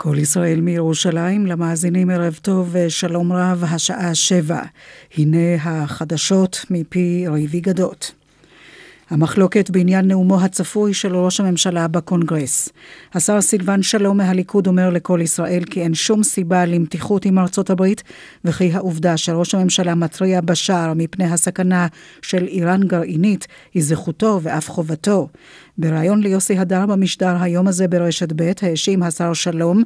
כל ישראל מירושלים, למאזינים ערב טוב ושלום רב, השעה שבע. הנה החדשות מפי ריבי גדות. המחלוקת בעניין נאומו הצפוי של ראש הממשלה בקונגרס. השר סילבן שלום מהליכוד אומר לכל ישראל כי אין שום סיבה למתיחות עם ארצות הברית, וכי העובדה שראש הממשלה מתריע בשער מפני הסכנה של איראן גרעינית היא זכותו ואף חובתו. בריאיון ליוסי הדר במשדר היום הזה ברשת ב' האשים השר שלום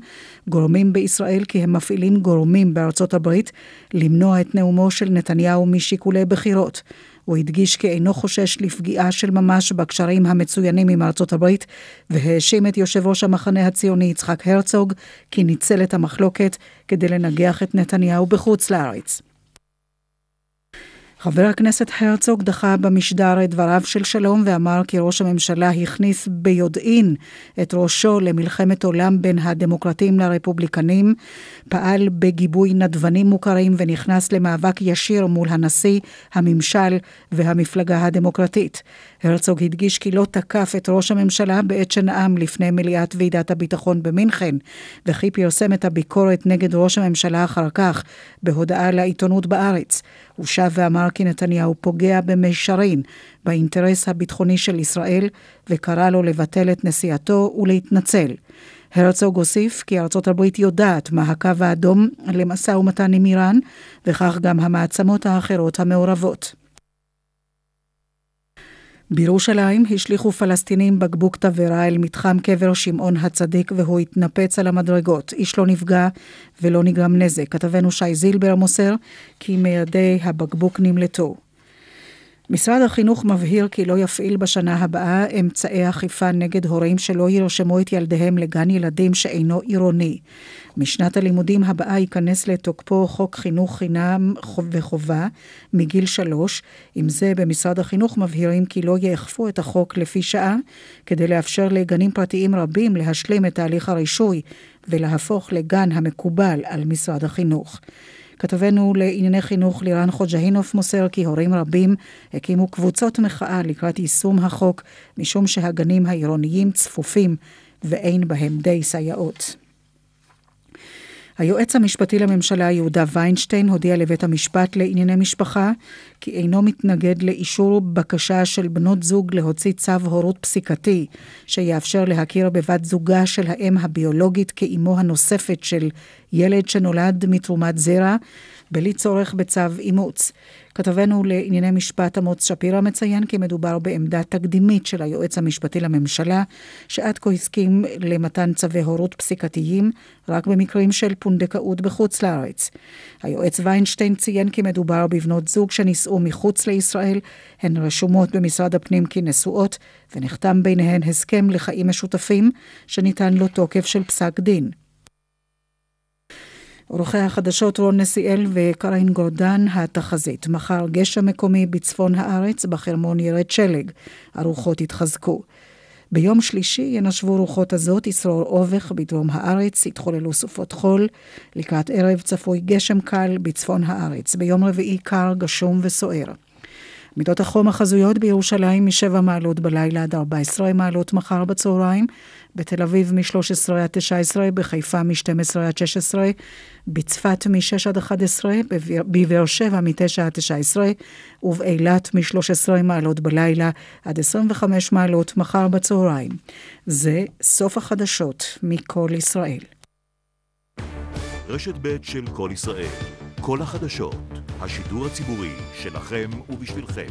גורמים בישראל כי הם מפעילים גורמים בארצות הברית למנוע את נאומו של נתניהו משיקולי בחירות. הוא הדגיש כי אינו חושש לפגיעה של ממש בקשרים המצוינים עם ארצות הברית, והאשים את יושב ראש המחנה הציוני יצחק הרצוג כי ניצל את המחלוקת כדי לנגח את נתניהו בחוץ לארץ. חבר הכנסת הרצוג דחה במשדר את דבריו של שלום ואמר כי ראש הממשלה הכניס ביודעין את ראשו למלחמת עולם בין הדמוקרטים לרפובליקנים, פעל בגיבוי נדבנים מוכרים ונכנס למאבק ישיר מול הנשיא, הממשל והמפלגה הדמוקרטית. הרצוג הדגיש כי לא תקף את ראש הממשלה בעת שנאם לפני מליאת ועידת הביטחון במינכן, וכי פרסם את הביקורת נגד ראש הממשלה אחר כך בהודעה לעיתונות בארץ. הוא שב ואמר כי נתניהו פוגע במישרין באינטרס הביטחוני של ישראל, וקרא לו לבטל את נסיעתו ולהתנצל. הרצוג הוסיף כי ארצות הברית יודעת מה הקו האדום למשא ומתן עם איראן, וכך גם המעצמות האחרות המעורבות. בירושלים השליכו פלסטינים בקבוק תבערה אל מתחם קבר שמעון הצדיק והוא התנפץ על המדרגות. איש לא נפגע ולא נגרם נזק. כתבנו שי זילבר מוסר כי מיידי הבקבוק נמלטו. משרד החינוך מבהיר כי לא יפעיל בשנה הבאה אמצעי אכיפה נגד הורים שלא ירשמו את ילדיהם לגן ילדים שאינו עירוני. משנת הלימודים הבאה ייכנס לתוקפו חוק חינוך חינם וחובה מגיל שלוש. עם זה במשרד החינוך מבהירים כי לא יאכפו את החוק לפי שעה, כדי לאפשר לגנים פרטיים רבים להשלים את תהליך הרישוי ולהפוך לגן המקובל על משרד החינוך. כתבנו לענייני חינוך לירן חוג'הינוף מוסר כי הורים רבים הקימו קבוצות מחאה לקראת יישום החוק, משום שהגנים העירוניים צפופים ואין בהם די סייעות. היועץ המשפטי לממשלה יהודה ויינשטיין הודיע לבית המשפט לענייני משפחה כי אינו מתנגד לאישור בקשה של בנות זוג להוציא צו הורות פסיקתי שיאפשר להכיר בבת זוגה של האם הביולוגית כאימו הנוספת של ילד שנולד מתרומת זרע, בלי צורך בצו אימוץ. כתבנו לענייני משפט אמוץ שפירא מציין כי מדובר בעמדה תקדימית של היועץ המשפטי לממשלה, שעד כה הסכים למתן צווי הורות פסיקתיים רק במקרים של פונדקאות בחוץ לארץ. היועץ ויינשטיין ציין כי מדובר בבנות זוג שנישאו מחוץ לישראל, הן רשומות במשרד הפנים כנשואות, ונחתם ביניהן הסכם לחיים משותפים, שניתן לו תוקף של פסק דין. עורכי החדשות רון נסיאל וקרין גורדן, התחזית. מחר גשם מקומי בצפון הארץ, בחרמון ירד שלג. הרוחות יתחזקו. ביום שלישי ינשבו רוחות הזאת, ישרור אובך בדרום הארץ, יתחוללו סופות חול. לקראת ערב צפוי גשם קל בצפון הארץ. ביום רביעי קר, גשום וסוער. מידות החום החזויות בירושלים מ-7 מעלות בלילה עד 14 מעלות מחר בצהריים, בתל אביב מ-13 עד 19, בחיפה מ-12 עד 16, בצפת מ-6 עד 11, בבאר שבע מ-9 עד 19, ובאילת מ-13 מעלות בלילה עד 25 מעלות מחר בצהריים. זה סוף החדשות מכל ישראל. רשת ב' של כל ישראל, כל החדשות, השידור הציבורי שלכם ובשבילכם.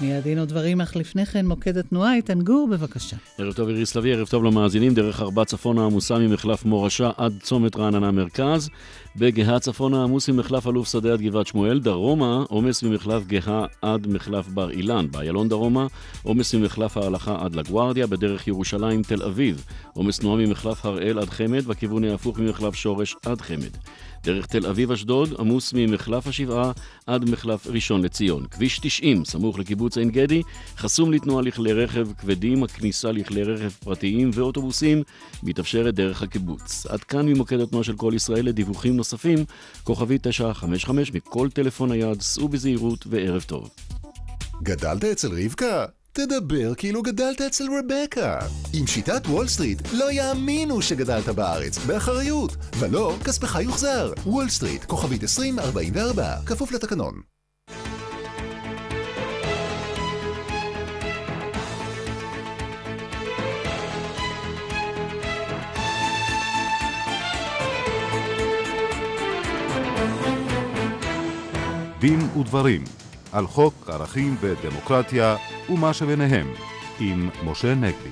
מיד דין ודברים, אך לפני כן מוקד התנועה, איתן גור, בבקשה. ערב טוב איריס לביא, ערב טוב למאזינים, דרך ארבע צפונה עמוסה ממחלף מורשה עד צומת רעננה מרכז. בגאה צפונה עמוס ממחלף אלוף שדה עד גבעת שמואל, דרומה עומס ממחלף גאה עד מחלף בר אילן, באיילון דרומה עומס ממחלף ההלכה עד לגוארדיה, בדרך ירושלים תל אביב עומס תנועה ממחלף הראל עד חמד, בכיוון ההפוך ממחלף שורש עד חמד. דרך תל אביב-אשדוד עמוס ממחלף השבעה עד מחלף ראשון לציון. כביש 90, סמוך לקיבוץ עין גדי, חסום לתנועה לכלי רכב כבדים, הכניסה לכלי רכב פרטיים ואוטובוסים מתאפשרת דרך הקיבוץ. עד כאן ממוקד התנועה של כל ישראל לדיווחים נוספים, כוכבית 955 מכל טלפון נייד, סעו בזהירות וערב טוב. גדלת אצל רבקה? תדבר כאילו גדלת אצל רבקה. עם שיטת וול סטריט לא יאמינו שגדלת בארץ, באחריות. ולא, כספך יוחזר. וול סטריט, כוכבית 2044, כפוף לתקנון. דין ודברים על חוק ערכים ודמוקרטיה ומה שביניהם עם משה נגבי.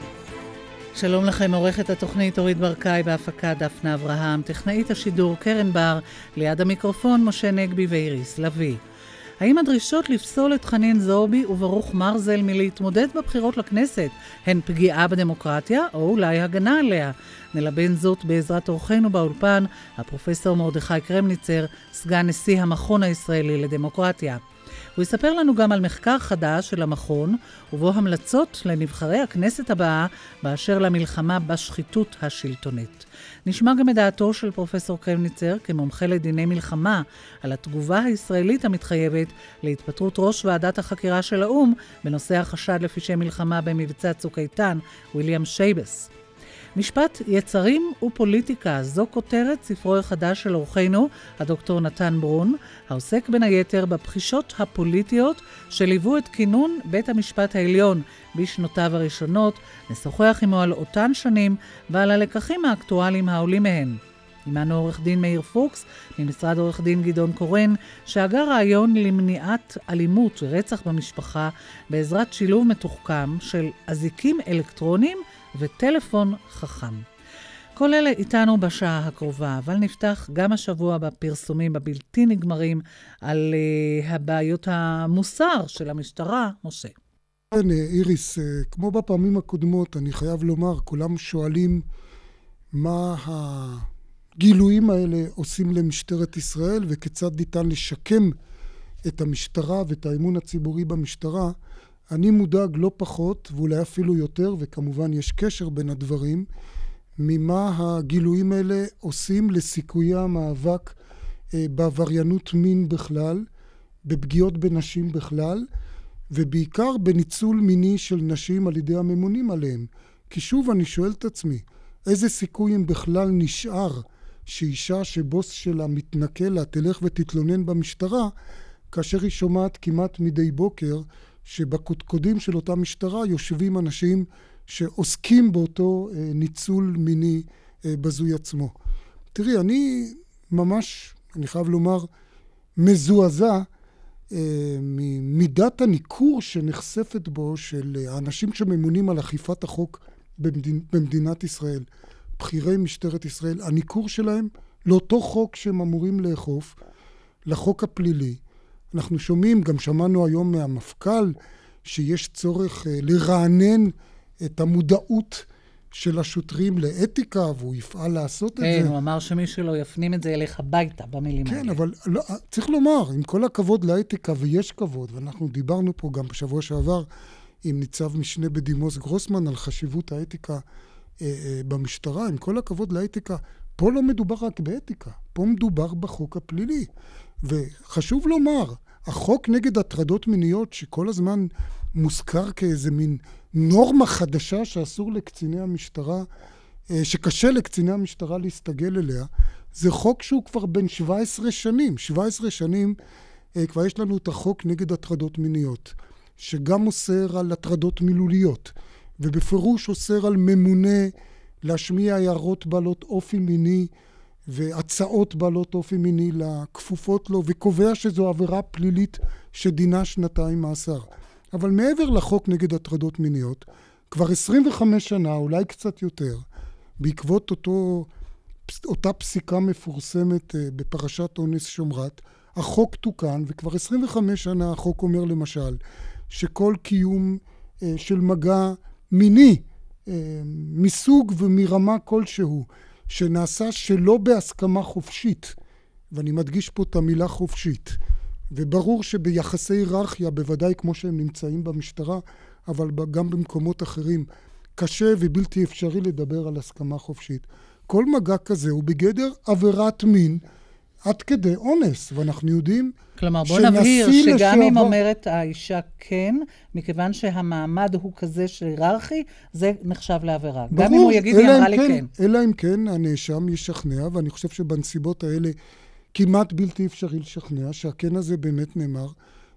שלום לכם, עורכת התוכנית אורית ברקאי בהפקה דפנה אברהם, טכנאית השידור קרן בר, ליד המיקרופון משה נגבי ואיריס לביא. האם הדרישות לפסול את חנין זועבי וברוך מרזל מלהתמודד בבחירות לכנסת הן פגיעה בדמוקרטיה או אולי הגנה עליה? נלבן זאת בעזרת אורחנו באולפן, הפרופסור מרדכי קרמניצר, סגן נשיא המכון הישראלי לדמוקרטיה. הוא יספר לנו גם על מחקר חדש של המכון, ובו המלצות לנבחרי הכנסת הבאה באשר למלחמה בשחיתות השלטונית. נשמע גם את דעתו של פרופסור קרמניצר כמומחה לדיני מלחמה על התגובה הישראלית המתחייבת להתפטרות ראש ועדת החקירה של האו"ם בנושא החשד לפשעי מלחמה במבצע צוק איתן, ויליאם שייבס. משפט יצרים ופוליטיקה, זו כותרת ספרו החדש של אורחנו, הדוקטור נתן ברון, העוסק בין היתר בבחישות הפוליטיות שליוו את כינון בית המשפט העליון בשנותיו הראשונות, נשוחח עמו על אותן שנים ועל הלקחים האקטואליים העולים מהן. עמנו עורך דין מאיר פוקס, ממשרד עורך דין גדעון קורן, שהגה רעיון למניעת אלימות ורצח במשפחה בעזרת שילוב מתוחכם של אזיקים אלקטרוניים וטלפון חכם. כל אלה איתנו בשעה הקרובה, אבל נפתח גם השבוע בפרסומים הבלתי נגמרים על uh, הבעיות המוסר של המשטרה. משה. כן, איריס, אה, כמו בפעמים הקודמות, אני חייב לומר, כולם שואלים מה הגילויים האלה עושים למשטרת ישראל וכיצד ניתן לשקם את המשטרה ואת האמון הציבורי במשטרה. אני מודאג לא פחות, ואולי אפילו יותר, וכמובן יש קשר בין הדברים, ממה הגילויים האלה עושים לסיכויי המאבק אה, בעבריינות מין בכלל, בפגיעות בנשים בכלל, ובעיקר בניצול מיני של נשים על ידי הממונים עליהם. כי שוב אני שואל את עצמי, איזה סיכוי אם בכלל נשאר שאישה שבוס שלה מתנכל לה תלך ותתלונן במשטרה, כאשר היא שומעת כמעט מדי בוקר שבקודקודים של אותה משטרה יושבים אנשים שעוסקים באותו אה, ניצול מיני אה, בזוי עצמו. תראי, אני ממש, אני חייב לומר, מזועזע אה, ממידת הניכור שנחשפת בו של האנשים שממונים על אכיפת החוק במדינ, במדינת ישראל, בכירי משטרת ישראל, הניכור שלהם לאותו חוק שהם אמורים לאכוף, לחוק הפלילי, אנחנו שומעים, גם שמענו היום מהמפכ"ל, שיש צורך אה, לרענן את המודעות של השוטרים לאתיקה, והוא יפעל לעשות את כן, זה. כן, הוא אמר שמי שלא יפנים את זה ילך הביתה, במילים כן, האלה. כן, אבל לא, צריך לומר, עם כל הכבוד לאתיקה, ויש כבוד, ואנחנו דיברנו פה גם בשבוע שעבר עם ניצב משנה בדימוס גרוסמן על חשיבות האתיקה אה, אה, במשטרה, עם כל הכבוד לאתיקה, פה לא מדובר רק באתיקה, פה מדובר בחוק הפלילי. וחשוב לומר, החוק נגד הטרדות מיניות, שכל הזמן מוזכר כאיזה מין נורמה חדשה שאסור לקציני המשטרה, אה, שקשה לקציני המשטרה להסתגל אליה, זה חוק שהוא כבר בן 17 שנים. 17 שנים אה, כבר יש לנו את החוק נגד הטרדות מיניות, שגם אוסר על הטרדות מילוליות, ובפירוש אוסר על ממונה להשמיע הערות בעלות אופי מיני והצעות בעלות אופי מיני לכפופות לו, וקובע שזו עבירה פלילית שדינה שנתיים מאסר. אבל מעבר לחוק נגד הטרדות מיניות, כבר 25 שנה, אולי קצת יותר, בעקבות אותו, אותה פסיקה מפורסמת אה, בפרשת אונס שומרת, החוק תוקן, וכבר 25 שנה החוק אומר למשל, שכל קיום אה, של מגע מיני, אה, מסוג ומרמה כלשהו, שנעשה שלא בהסכמה חופשית, ואני מדגיש פה את המילה חופשית, וברור שביחסי היררכיה, בוודאי כמו שהם נמצאים במשטרה, אבל גם במקומות אחרים, קשה ובלתי אפשרי לדבר על הסכמה חופשית. כל מגע כזה הוא בגדר עבירת מין, עד כדי אונס, ואנחנו יודעים כלומר, בוא נבהיר שגם לשעבר... אם אומרת האישה כן, מכיוון שהמעמד הוא כזה שהיררכי, זה נחשב לעבירה. ברור, גם אם הוא יגיד לי, אמרה לי כן. כן. אלא אם כן הנאשם ישכנע, ואני חושב שבנסיבות האלה כמעט בלתי אפשרי לשכנע, שהכן הזה באמת נאמר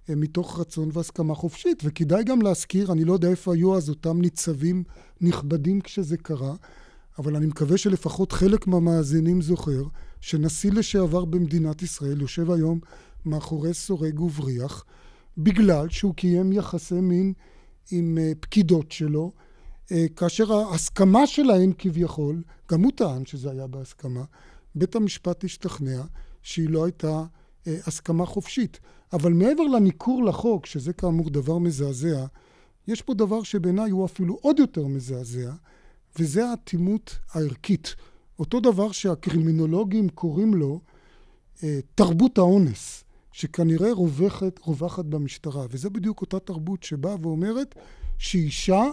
אה, מתוך רצון והסכמה חופשית. וכדאי גם להזכיר, אני לא יודע איפה היו אז אותם ניצבים נכבדים כשזה קרה, אבל אני מקווה שלפחות חלק מהמאזינים זוכר שנשיא לשעבר במדינת ישראל יושב היום מאחורי סורג ובריח, בגלל שהוא קיים יחסי מין עם uh, פקידות שלו, uh, כאשר ההסכמה שלהן כביכול, גם הוא טען שזה היה בהסכמה, בית המשפט השתכנע שהיא לא הייתה uh, הסכמה חופשית. אבל מעבר לניכור לחוק, שזה כאמור דבר מזעזע, יש פה דבר שבעיניי הוא אפילו עוד יותר מזעזע, וזה האטימות הערכית. אותו דבר שהקרימינולוגים קוראים לו אה, תרבות האונס, שכנראה רווחת, רווחת במשטרה. וזה בדיוק אותה תרבות שבאה ואומרת שאישה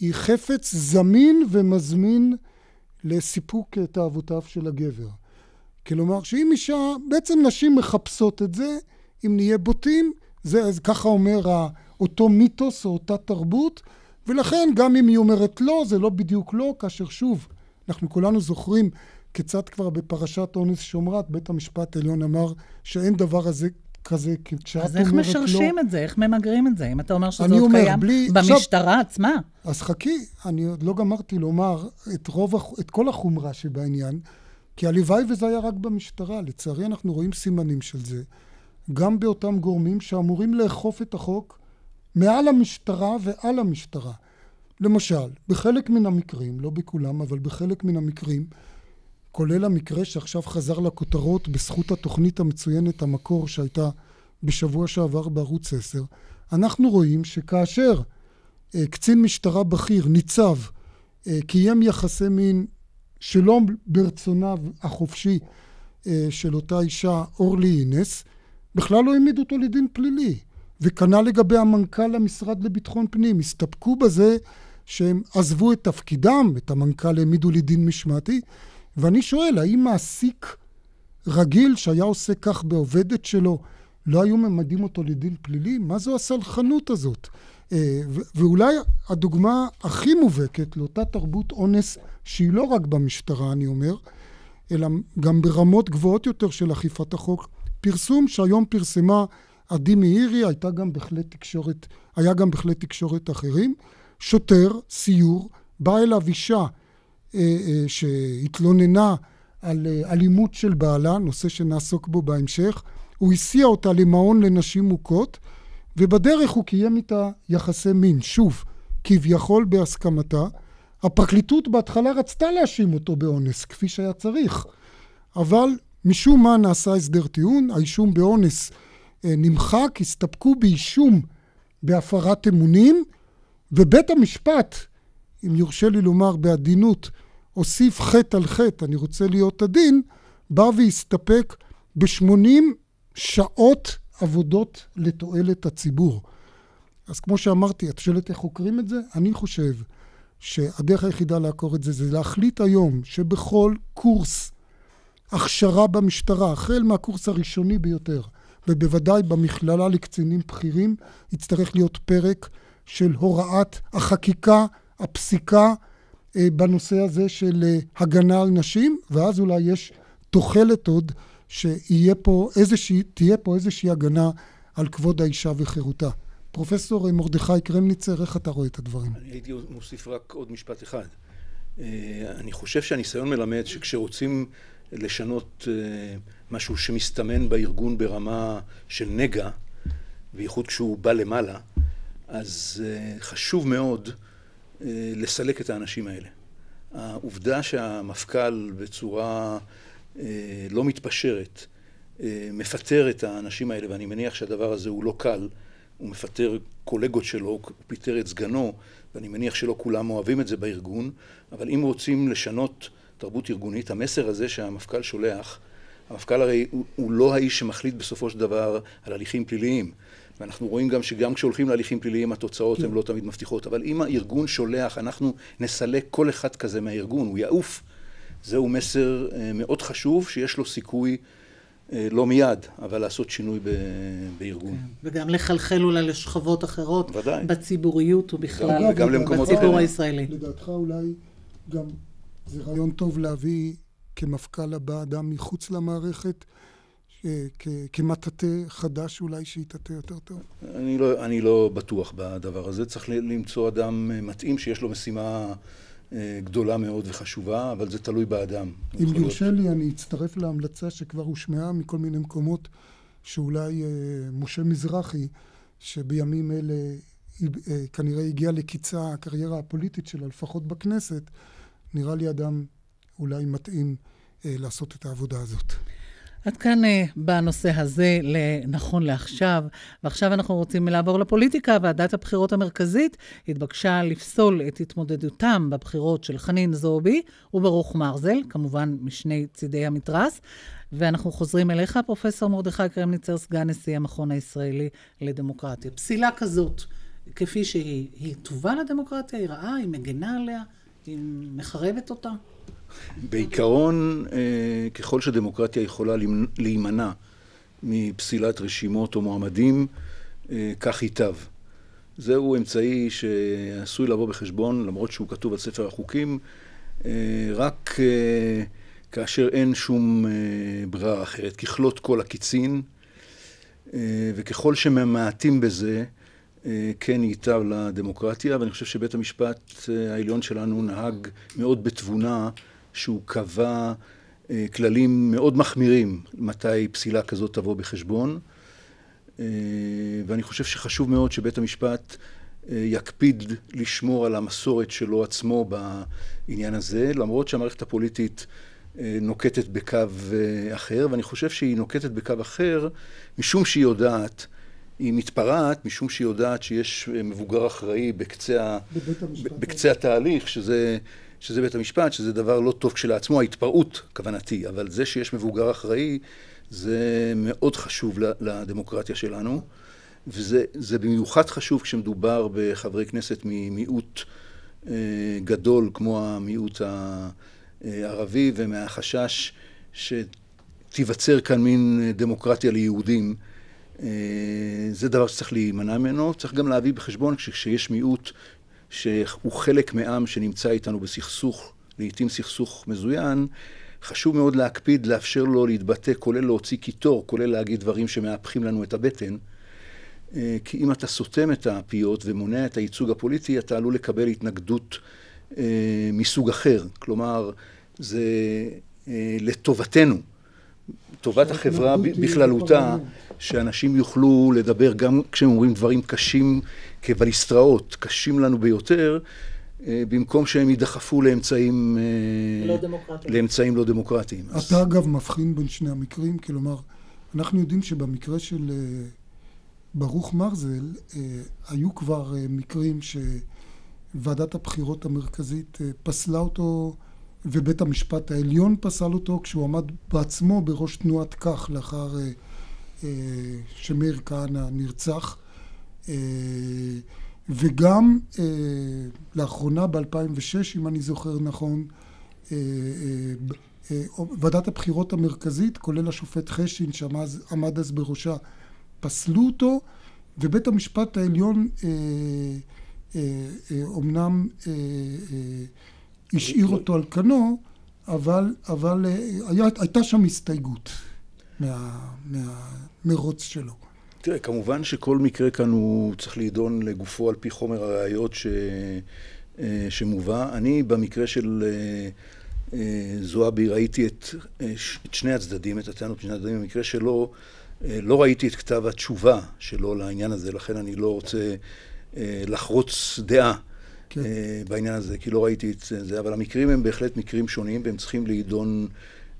היא חפץ זמין ומזמין לסיפוק תאוותיו של הגבר. כלומר, שאם אישה, בעצם נשים מחפשות את זה, אם נהיה בוטים, זה ככה אומר אותו מיתוס או אותה תרבות, ולכן גם אם היא אומרת לא, זה לא בדיוק לא, כאשר שוב, אנחנו כולנו זוכרים כיצד כבר בפרשת אונס שומרת, בית המשפט העליון אמר שאין דבר הזה כזה, כשאת אומרת לא... אז איך משרשים את זה? איך ממגרים את זה? אם אתה אומר שזה עוד אומר, קיים בלי... במשטרה עכשיו, עצמה. אז חכי, אני עוד לא גמרתי לומר את, רוב, את כל החומרה שבעניין, כי הלוואי וזה היה רק במשטרה. לצערי אנחנו רואים סימנים של זה. גם באותם גורמים שאמורים לאכוף את החוק מעל המשטרה ועל המשטרה. למשל, בחלק מן המקרים, לא בכולם, אבל בחלק מן המקרים, כולל המקרה שעכשיו חזר לכותרות בזכות התוכנית המצוינת המקור שהייתה בשבוע שעבר בערוץ 10, אנחנו רואים שכאשר אה, קצין משטרה בכיר, ניצב, אה, קיים יחסי מין שלא ברצונה החופשי אה, של אותה אישה, אורלי אינס, בכלל לא העמידו אותו לדין פלילי. וכנ"ל לגבי המנכ"ל למשרד לביטחון פנים. הסתפקו בזה שהם עזבו את תפקידם, את המנכ"ל העמידו לדין משמעתי, ואני שואל, האם מעסיק רגיל שהיה עושה כך בעובדת שלו, לא היו ממדים אותו לדין פלילי? מה זו הסלחנות הזאת? אה, ואולי הדוגמה הכי מובהקת לאותה תרבות אונס, שהיא לא רק במשטרה, אני אומר, אלא גם ברמות גבוהות יותר של אכיפת החוק, פרסום שהיום פרסמה עדי מאירי, הייתה גם בכלי תקשורת, היה גם בכלי תקשורת אחרים. שוטר, סיור, בא אליו אישה אה, אה, שהתלוננה על אה, אלימות של בעלה, נושא שנעסוק בו בהמשך. הוא הסיע אותה למעון לנשים מוכות, ובדרך הוא קיים איתה יחסי מין. שוב, כביכול בהסכמתה. הפרקליטות בהתחלה רצתה להאשים אותו באונס, כפי שהיה צריך, אבל משום מה נעשה הסדר טיעון, האישום באונס נמחק, הסתפקו באישום בהפרת אמונים, ובית המשפט, אם יורשה לי לומר בעדינות, הוסיף חטא על חטא, אני רוצה להיות עדין, בא והסתפק ב-80 שעות עבודות לתועלת הציבור. אז כמו שאמרתי, את שואלת איך חוקרים את זה? אני חושב שהדרך היחידה לעקור את זה זה להחליט היום שבכל קורס הכשרה במשטרה, החל מהקורס הראשוני ביותר, ובוודאי במכללה לקצינים בכירים, יצטרך להיות פרק של הוראת החקיקה, הפסיקה, אה, בנושא הזה של אה, הגנה על נשים, ואז אולי יש תוחלת עוד שיהיה פה איזושהי, פה איזושהי הגנה על כבוד האישה וחירותה. פרופסור מרדכי קרמניצר, איך אתה רואה את הדברים? אני הייתי מוסיף רק עוד משפט אחד. אה, אני חושב שהניסיון מלמד שכשרוצים לשנות משהו שמסתמן בארגון ברמה של נגע, בייחוד כשהוא בא למעלה, אז uh, חשוב מאוד uh, לסלק את האנשים האלה. העובדה שהמפכ"ל בצורה uh, לא מתפשרת מפטר את האנשים האלה, ואני מניח שהדבר הזה הוא לא קל, הוא מפטר קולגות שלו, הוא פיטר את סגנו, ואני מניח שלא כולם אוהבים את זה בארגון, אבל אם רוצים לשנות תרבות ארגונית, המסר הזה שהמפכ"ל שולח, המפכ"ל הרי הוא, הוא לא האיש שמחליט בסופו של דבר על הליכים פליליים. ואנחנו רואים גם שגם כשהולכים להליכים פליליים התוצאות הן כן. לא תמיד מבטיחות. אבל אם הארגון שולח, אנחנו נסלק כל אחד כזה מהארגון, הוא יעוף. זהו מסר אה, מאוד חשוב, שיש לו סיכוי לא מיד, אבל לעשות שינוי ב, בארגון. כן. וגם לחלחל אולי לשכבות אחרות, ודאי. בציבוריות ובכלל, וגם למקומות בציבור אחרים. הישראלי. לדעתך אולי גם זה רעיון טוב להביא כמפכ"ל הבא אדם מחוץ למערכת, כמטאטא חדש אולי שיטאטא יותר טוב? אני לא, אני לא בטוח בדבר הזה. צריך למצוא אדם מתאים שיש לו משימה אה, גדולה מאוד וחשובה, אבל זה תלוי באדם. אם יורשה לי, אני אצטרף להמלצה שכבר הושמעה מכל מיני מקומות, שאולי אה, משה מזרחי, שבימים אלה אה, כנראה הגיע לקיצה הקריירה הפוליטית שלו, לפחות בכנסת, נראה לי אדם אולי מתאים לעשות את העבודה הזאת. עד כאן uh, בנושא הזה, נכון לעכשיו. ועכשיו אנחנו רוצים לעבור לפוליטיקה. ועדת הבחירות המרכזית התבקשה לפסול את התמודדותם בבחירות של חנין זועבי וברוך מרזל, כמובן משני צידי המתרס. ואנחנו חוזרים אליך, פרופ' מרדכי קרמניצר, סגן נשיא המכון הישראלי לדמוקרטיה. פסילה כזאת, כפי שהיא, היא טובה לדמוקרטיה? היא רעה? היא מגנה עליה? היא מחרבת אותה? בעיקרון, אה, ככל שדמוקרטיה יכולה להימנע מפסילת רשימות או מועמדים, אה, כך ייטב. זהו אמצעי שעשוי לבוא בחשבון, למרות שהוא כתוב על ספר החוקים, אה, רק כאשר אין שום ברירה אחרת, ככלות כל הקיצין, וככל שממעטים בזה, כן ייטב לדמוקרטיה, ואני חושב שבית המשפט העליון שלנו נהג מאוד בתבונה שהוא קבע אה, כללים מאוד מחמירים מתי פסילה כזאת תבוא בחשבון. אה, ואני חושב שחשוב מאוד שבית המשפט אה, יקפיד לשמור על המסורת שלו עצמו בעניין הזה, למרות שהמערכת הפוליטית נוקטת בקו אחר, ואני חושב שהיא נוקטת בקו אחר משום שהיא יודעת, היא מתפרעת משום שהיא יודעת שיש מבוגר אחראי בקצה, בקצה התהליך, שזה שזה בית המשפט, שזה דבר לא טוב כשלעצמו, ההתפרעות, כוונתי, אבל זה שיש מבוגר אחראי, זה מאוד חשוב לדמוקרטיה שלנו, וזה במיוחד חשוב כשמדובר בחברי כנסת ממיעוט אה, גדול כמו המיעוט הערבי, ומהחשש שתיווצר כאן מין דמוקרטיה ליהודים. אה, זה דבר שצריך להימנע ממנו. צריך גם להביא בחשבון שכשיש מיעוט שהוא חלק מעם שנמצא איתנו בסכסוך, לעיתים סכסוך מזוין, חשוב מאוד להקפיד לאפשר לו להתבטא, כולל להוציא קיטור, כולל להגיד דברים שמהפכים לנו את הבטן. אה, כי אם אתה סותם את הפיות ומונע את הייצוג הפוליטי, אתה עלול לקבל התנגדות אה, מסוג אחר. כלומר, זה לטובתנו, טובת החברה בכללותה, שאנשים יוכלו לדבר גם כשהם אומרים דברים קשים כבליסטראות, קשים לנו ביותר, אה, במקום שהם יידחפו לאמצעים אה, לא דמוקרטיים. לאמצעים לא דמוקרטיים. אתה אז... אגב מבחין בין שני המקרים, כלומר, אנחנו יודעים שבמקרה של אה, ברוך מרזל, היו כבר מקרים שוועדת הבחירות המרכזית פסלה אותו ובית המשפט העליון פסל אותו כשהוא עמד בעצמו בראש תנועת כך לאחר שמאיר כהנא נרצח. אה, וגם אה, לאחרונה ב-2006, אם אני זוכר נכון, אה, ועדת הבחירות המרכזית, כולל השופט חשין שעמד אז בראשה, פסלו אותו, ובית המשפט העליון אומנם השאיר אותו על כנו, אבל, אבל הייתה שם הסתייגות מהמרוץ שלו. תראה, כמובן שכל מקרה כאן הוא צריך להידון לגופו על פי חומר הראיות ש... אה, שמובא. אני במקרה של אה, אה, זועבי ראיתי את, את שני הצדדים, את הטענות משני הצדדים. במקרה שלו לא ראיתי את כתב התשובה שלו לעניין הזה, לכן אני לא רוצה לחרוץ דעה. כן. בעניין הזה, כי לא ראיתי את זה, אבל המקרים הם בהחלט מקרים שונים והם צריכים להידון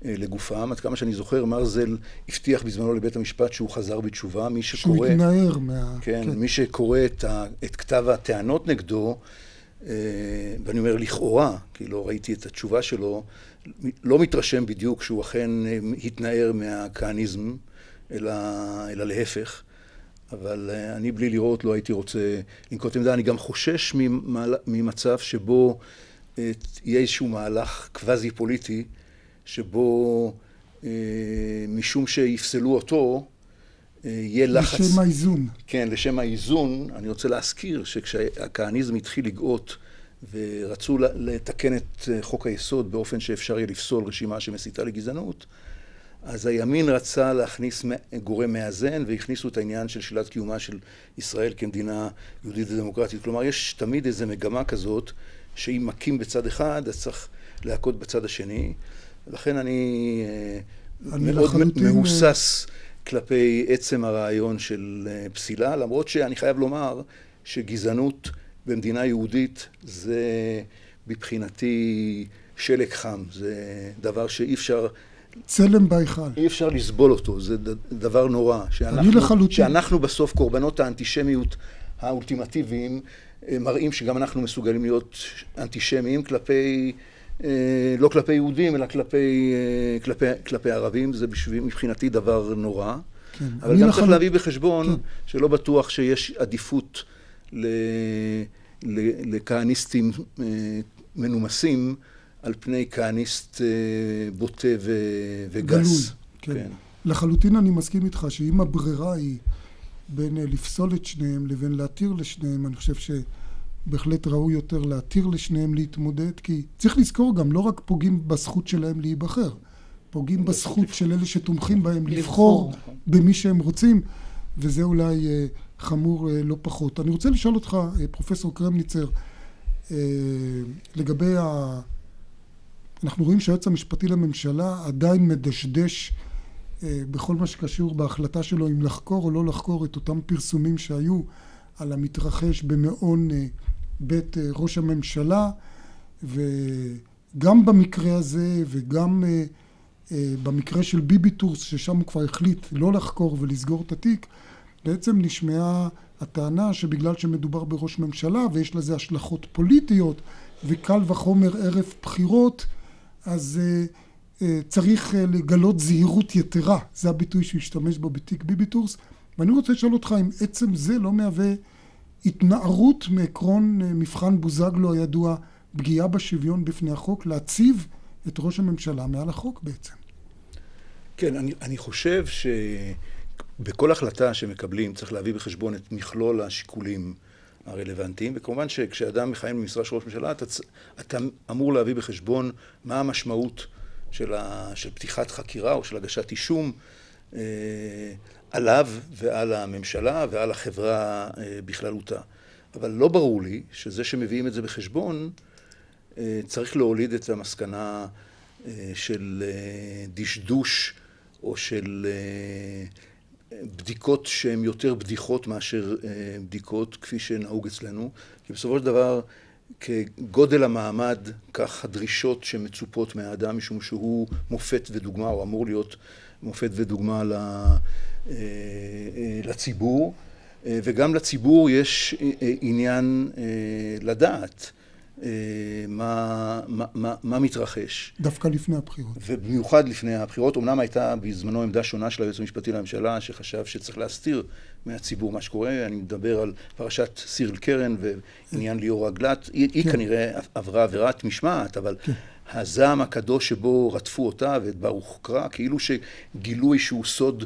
אה, לגופם. עד כמה שאני זוכר, מרזל הבטיח בזמנו לבית המשפט שהוא חזר בתשובה. מי שקורא... שהוא התנער מה... כן, כן. מי שקורא את, ה, את כתב הטענות נגדו, אה, ואני אומר לכאורה, כי לא ראיתי את התשובה שלו, לא מתרשם בדיוק שהוא אכן התנער מהכהניזם, אלא, אלא להפך. אבל אני בלי לראות לא הייתי רוצה לנקוט עמדה. אני גם חושש ממצב שבו יהיה איזשהו מהלך קוואזי פוליטי שבו משום שיפסלו אותו, יהיה לחץ... לשם האיזון. כן, לשם האיזון. אני רוצה להזכיר שכשהכהניזם התחיל לגאות ורצו לתקן את חוק היסוד באופן שאפשר יהיה לפסול רשימה שמסיתה לגזענות, אז הימין רצה להכניס גורם מאזן והכניסו את העניין של שלילת קיומה של ישראל כמדינה יהודית ודמוקרטית. כלומר, יש תמיד איזו מגמה כזאת שאם מכים בצד אחד, אז צריך להכות בצד השני. לכן אני, אני מאוד לחלוטין... מהוסס כלפי עצם הרעיון של פסילה, למרות שאני חייב לומר שגזענות במדינה יהודית זה מבחינתי שלג חם, זה דבר שאי אפשר צלם בהיכל. אי אפשר לסבול אותו, זה דבר נורא. שאנחנו, אני לחלוטין. שאנחנו בסוף קורבנות האנטישמיות האולטימטיביים, אה, מראים שגם אנחנו מסוגלים להיות אנטישמיים כלפי, אה, לא כלפי יהודים, אלא כלפי, אה, כלפי, כלפי ערבים, זה בשביל, מבחינתי דבר נורא. כן. אבל גם לחל... צריך להביא בחשבון כן. שלא בטוח שיש עדיפות ל... לכהניסטים מנומסים. על פני כהניסט אה, בוטה וגס. גלוי, כן. כן. לחלוטין אני מסכים איתך שאם הברירה היא בין אה, לפסול את שניהם לבין להתיר לשניהם, אני חושב שבהחלט ראוי יותר להתיר לשניהם להתמודד, כי צריך לזכור גם, לא רק פוגעים בזכות שלהם להיבחר, פוגעים בזכות של אלה שתומכים בהם לבחור נכון. במי שהם רוצים, וזה אולי אה, חמור לא פחות. אני רוצה לשאול אותך, פרופסור קרמניצר, לגבי ה... אנחנו רואים שהיועץ המשפטי לממשלה עדיין מדשדש אה, בכל מה שקשור בהחלטה שלו אם לחקור או לא לחקור את אותם פרסומים שהיו על המתרחש במעון אה, בית אה, ראש הממשלה. וגם במקרה הזה וגם במקרה של ביביטורס ששם הוא כבר החליט לא לחקור ולסגור את התיק בעצם נשמעה הטענה שבגלל שמדובר בראש ממשלה ויש לזה השלכות פוליטיות וקל וחומר ערב בחירות אז אה, אה, צריך אה, לגלות זהירות יתרה, זה הביטוי שהשתמש בו בתיק ביביטורס, ואני רוצה לשאול אותך אם עצם זה לא מהווה התנערות מעקרון מבחן בוזגלו הידוע, פגיעה בשוויון בפני החוק, להציב את ראש הממשלה מעל החוק בעצם. כן, אני, אני חושב שבכל החלטה שמקבלים צריך להביא בחשבון את מכלול השיקולים הרלוונטיים, וכמובן שכשאדם מכהן במשרה של ראש ממשלה, אתה, אתה אמור להביא בחשבון מה המשמעות של, ה, של פתיחת חקירה או של הגשת אישום אה, עליו ועל הממשלה ועל החברה אה, בכללותה. אבל לא ברור לי שזה שמביאים את זה בחשבון אה, צריך להוליד את המסקנה אה, של אה, דשדוש או של אה, בדיקות שהן יותר בדיחות מאשר אה, בדיקות כפי שנהוג אצלנו, כי בסופו של דבר כגודל המעמד כך הדרישות שמצופות מהאדם משום שהוא מופת ודוגמה או אמור להיות מופת ודוגמה אה, אה, לציבור. וגם לציבור יש עניין לדעת מה, מה, מה, מה מתרחש. דווקא לפני הבחירות. ובמיוחד לפני הבחירות. אמנם הייתה בזמנו עמדה שונה של היועץ המשפטי לממשלה, שחשב שצריך להסתיר מהציבור מה שקורה. אני מדבר על פרשת סירל קרן ועניין ליאור רגלת. היא, היא כן. כנראה עברה עבירת משמעת, אבל... כן. הזעם הקדוש שבו רדפו אותה ואת ברוך קרא, כאילו שגילו איזשהו סוד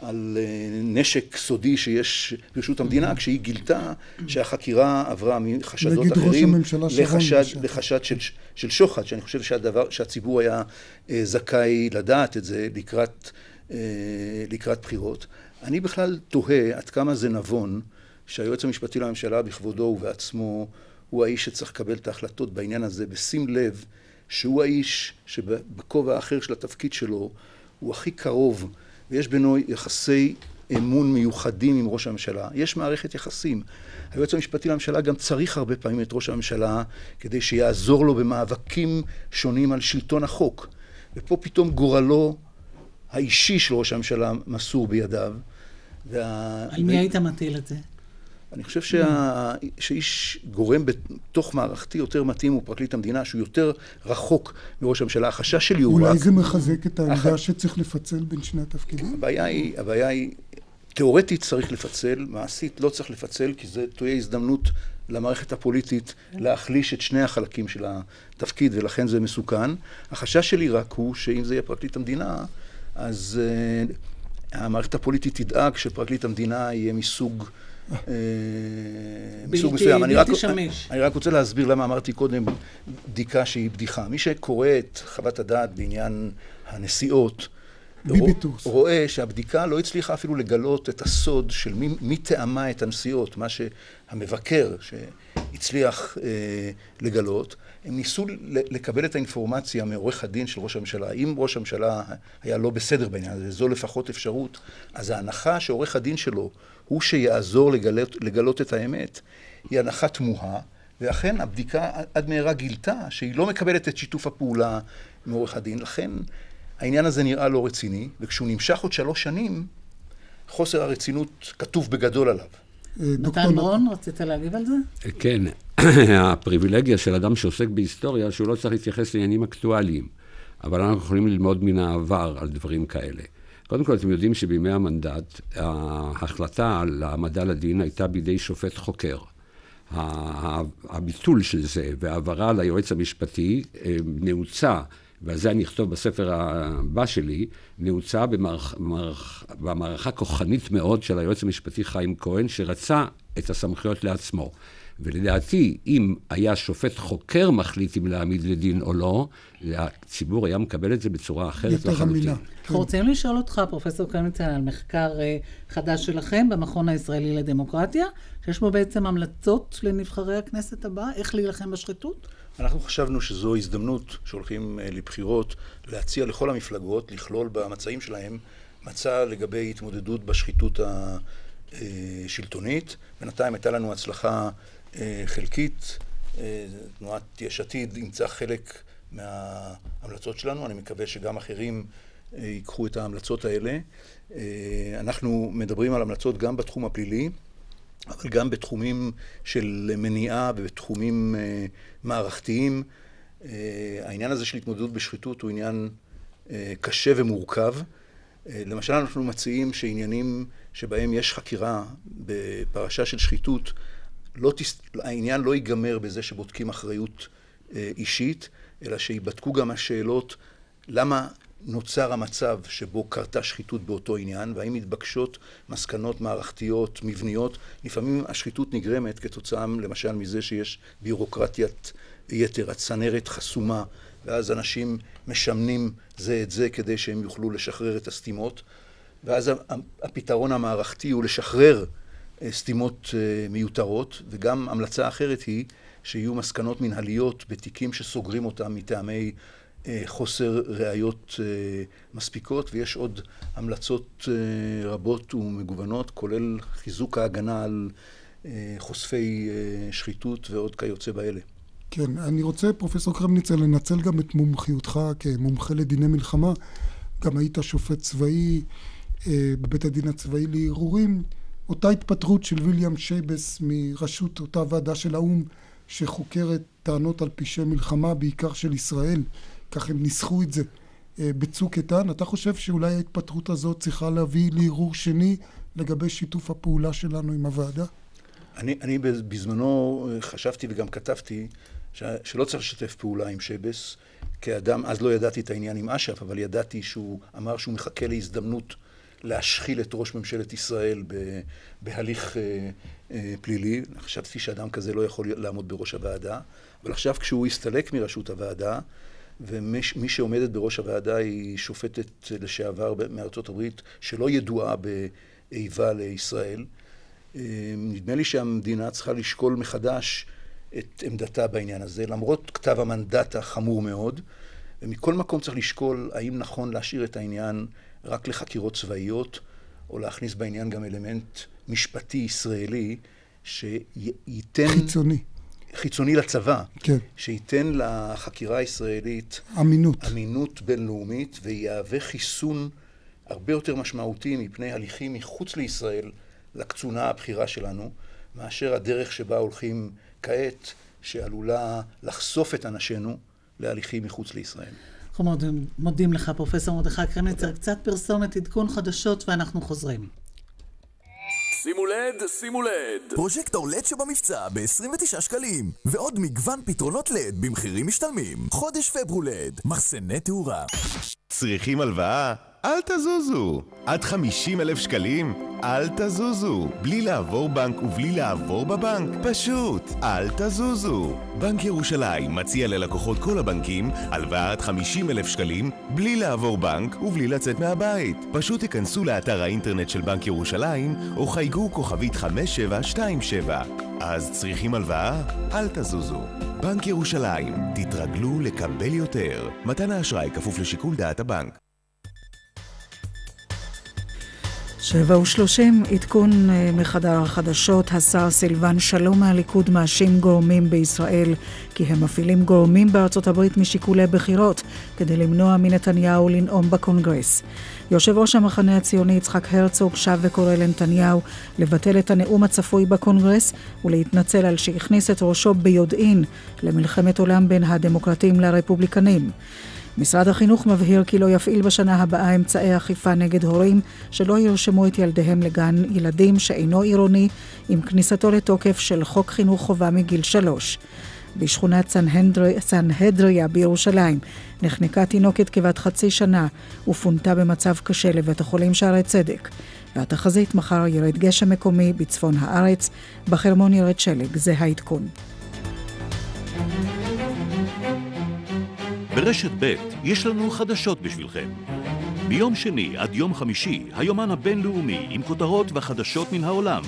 על אה, נשק סודי שיש ברשות המדינה, כשהיא גילתה שהחקירה עברה מחשדות אחרים לחשד, לחשד של, של שוחד, שאני חושב שהדבר, שהציבור היה אה, זכאי לדעת את זה לקראת, אה, לקראת בחירות. אני בכלל תוהה עד כמה זה נבון שהיועץ המשפטי לממשלה בכבודו ובעצמו הוא האיש שצריך לקבל את ההחלטות בעניין הזה, בשים לב שהוא האיש שבכובע האחר של התפקיד שלו הוא הכי קרוב ויש בינו יחסי אמון מיוחדים עם ראש הממשלה. יש מערכת יחסים. היועץ המשפטי לממשלה גם צריך הרבה פעמים את ראש הממשלה כדי שיעזור לו במאבקים שונים על שלטון החוק. ופה פתאום גורלו האישי של ראש הממשלה מסור בידיו. וה... על מי היית מטיל את זה? אני חושב שה... שאיש גורם בתוך מערכתי יותר מתאים הוא פרקליט המדינה, שהוא יותר רחוק מראש הממשלה. החשש שלי הוא רק... אולי זה מחזק את העמדה. שצריך לפצל בין שני התפקידים? הבעיה היא, הבעיה היא, תיאורטית צריך לפצל, מעשית לא צריך לפצל, כי זו תהיה הזדמנות למערכת הפוליטית להחליש את שני החלקים של התפקיד, ולכן זה מסוכן. החשש שלי רק הוא שאם זה יהיה פרקליט המדינה, אז המערכת הפוליטית תדאג שפרקליט המדינה יהיה מסוג... מסוג מסוים. בלתי שמיש. אני רק רוצה להסביר למה אמרתי קודם בדיקה שהיא בדיחה. מי שקורא את חוות הדעת בעניין הנסיעות, ביביטוס. רואה שהבדיקה לא הצליחה אפילו לגלות את הסוד של מי, מי תאמה את הנסיעות, מה שהמבקר שהצליח אה, לגלות. הם ניסו לקבל את האינפורמציה מעורך הדין של ראש הממשלה. אם ראש הממשלה היה לא בסדר בעניין הזה, זו לפחות אפשרות, אז ההנחה שעורך הדין שלו הוא שיעזור לגלות, לגלות את האמת, היא הנחה תמוהה, ואכן הבדיקה עד מהרה גילתה שהיא לא מקבלת את שיתוף הפעולה מעורך הדין. לכן העניין הזה נראה לא רציני, וכשהוא נמשך עוד שלוש שנים, חוסר הרצינות כתוב בגדול עליו. אה, נתן ברון, רצית להגיב על זה? כן, הפריבילגיה של אדם שעוסק בהיסטוריה, שהוא לא צריך להתייחס לעניינים אקטואליים, אבל אנחנו יכולים ללמוד מן העבר על דברים כאלה. קודם כל, אתם יודעים שבימי המנדט, ההחלטה על העמדה לדין הייתה בידי שופט חוקר. הביטול של זה והעברה ליועץ המשפטי אה, נעוצה ועל זה אני אכתוב בספר הבא שלי, נעוצה במערכ, מערכ, במערכה כוחנית מאוד של היועץ המשפטי חיים כהן, שרצה את הסמכויות לעצמו. ולדעתי, אם היה שופט חוקר מחליט אם להעמיד לדין או לא, הציבור היה מקבל את זה בצורה אחרת לחלוטין. אנחנו רוצים לשאול אותך, פרופסור קרמיצן, על מחקר uh, חדש שלכם במכון הישראלי לדמוקרטיה, שיש בו בעצם המלצות לנבחרי הכנסת הבאה, איך להילחם בשחיתות? אנחנו חשבנו שזו הזדמנות שהולכים אה, לבחירות להציע לכל המפלגות לכלול במצעים שלהם מצע לגבי התמודדות בשחיתות השלטונית. בינתיים הייתה לנו הצלחה אה, חלקית. אה, תנועת יש עתיד אימצה חלק מההמלצות שלנו. אני מקווה שגם אחרים ייקחו את ההמלצות האלה. אנחנו מדברים על המלצות גם בתחום הפלילי. אבל גם בתחומים של מניעה ובתחומים אה, מערכתיים. אה, העניין הזה של התמודדות בשחיתות הוא עניין אה, קשה ומורכב. למשל, אנחנו מציעים שעניינים שבהם יש חקירה בפרשה של שחיתות, לא תס... העניין לא ייגמר בזה שבודקים אחריות אישית, אלא שיבדקו גם השאלות למה נוצר המצב שבו קרתה שחיתות באותו עניין, והאם מתבקשות מסקנות מערכתיות, מבניות. לפעמים השחיתות נגרמת כתוצאה למשל מזה שיש ביורוקרטיית יתר, הצנרת חסומה, ואז אנשים משמנים זה את זה כדי שהם יוכלו לשחרר את הסתימות, ואז הפתרון המערכתי הוא לשחרר אה, סתימות אה, מיותרות, וגם המלצה אחרת היא שיהיו מסקנות מנהליות בתיקים שסוגרים אותם מטעמי אה, חוסר ראיות אה, מספיקות, ויש עוד המלצות רבות ומגוונות, כולל חיזוק ההגנה על חושפי שחיתות ועוד כיוצא באלה. כן, אני רוצה, פרופסור קרמניצר, לנצל גם את מומחיותך כמומחה לדיני מלחמה. גם היית שופט צבאי בבית הדין הצבאי לערעורים. אותה התפטרות של ויליאם שייבס מראשות אותה ועדה של האו"ם שחוקרת טענות על פשעי מלחמה, בעיקר של ישראל, כך הם ניסחו את זה אה, בצוק איתן. אתה חושב שאולי ההתפטרות הזאת צריכה להביא לערעור שני לגבי שיתוף הפעולה שלנו עם הוועדה? אני, אני בזמנו אה, חשבתי וגם כתבתי ש, שלא צריך לשתף פעולה עם שבס. כאדם, אז לא ידעתי את העניין עם אש"ף, אבל ידעתי שהוא אמר שהוא מחכה להזדמנות להשחיל את ראש ממשלת ישראל בהליך אה, אה, פלילי. חשבתי שאדם כזה לא יכול לעמוד בראש הוועדה, אבל עכשיו כשהוא הסתלק מראשות הוועדה, ומי שעומדת בראש הוועדה היא שופטת לשעבר מארצות הברית, שלא ידועה באיבה לישראל. אה, נדמה לי שהמדינה צריכה לשקול מחדש את עמדתה בעניין הזה, למרות כתב המנדט החמור מאוד, ומכל מקום צריך לשקול האם נכון להשאיר את העניין רק לחקירות צבאיות, או להכניס בעניין גם אלמנט משפטי ישראלי שייתן... חיצוני. חיצוני לצבא, כן. שייתן לחקירה הישראלית אמינות, אמינות בינלאומית ויהווה חיסון הרבה יותר משמעותי מפני הליכים מחוץ לישראל לקצונה הבכירה שלנו, מאשר הדרך שבה הולכים כעת, שעלולה לחשוף את אנשינו להליכים מחוץ לישראל. אנחנו מודים, מודים לך, פרופסור מרדכי קרניצר. קצת פרסומת, עדכון חדשות, ואנחנו חוזרים. שימו לד, שימו לד. פרוז'קטור לד שבמבצע ב-29 שקלים, ועוד מגוון פתרונות לד במחירים משתלמים. חודש פברולד, מחסני תאורה. צריכים הלוואה? אל תזוזו. עד 50 אלף שקלים? אל תזוזו. בלי לעבור בנק ובלי לעבור בבנק? פשוט, אל תזוזו. בנק ירושלים מציע ללקוחות כל הבנקים הלוואה עד 50 אלף שקלים בלי לעבור בנק ובלי לצאת מהבית. פשוט תיכנסו לאתר האינטרנט של בנק ירושלים או חייגו כוכבית 5727. אז צריכים הלוואה? אל תזוזו. בנק ירושלים, תתרגלו לקבל יותר. מתן האשראי כפוף לשיקול דעת הבנק. שבע ושלושים, עדכון אה, מחדר החדשות, השר סילבן שלום מהליכוד מאשים גורמים בישראל כי הם מפעילים גורמים בארצות הברית משיקולי בחירות כדי למנוע מנתניהו לנאום בקונגרס. יושב ראש המחנה הציוני יצחק הרצוג שב וקורא לנתניהו לבטל את הנאום הצפוי בקונגרס ולהתנצל על שהכניס את ראשו ביודעין למלחמת עולם בין הדמוקרטים לרפובליקנים. משרד החינוך מבהיר כי לא יפעיל בשנה הבאה אמצעי אכיפה נגד הורים שלא ירשמו את ילדיהם לגן ילדים שאינו עירוני עם כניסתו לתוקף של חוק חינוך חובה מגיל שלוש. בשכונת סנהדריה בירושלים נחנקה תינוקת כבת חצי שנה ופונתה במצב קשה לבית החולים שערי צדק. והתחזית מחר ירד גשם מקומי בצפון הארץ, בחרמון ירד שלג, זה העדכון. ברשת ב' יש לנו חדשות בשבילכם. מיום שני עד יום חמישי, היומן הבינלאומי עם כותרות וחדשות מן העולם,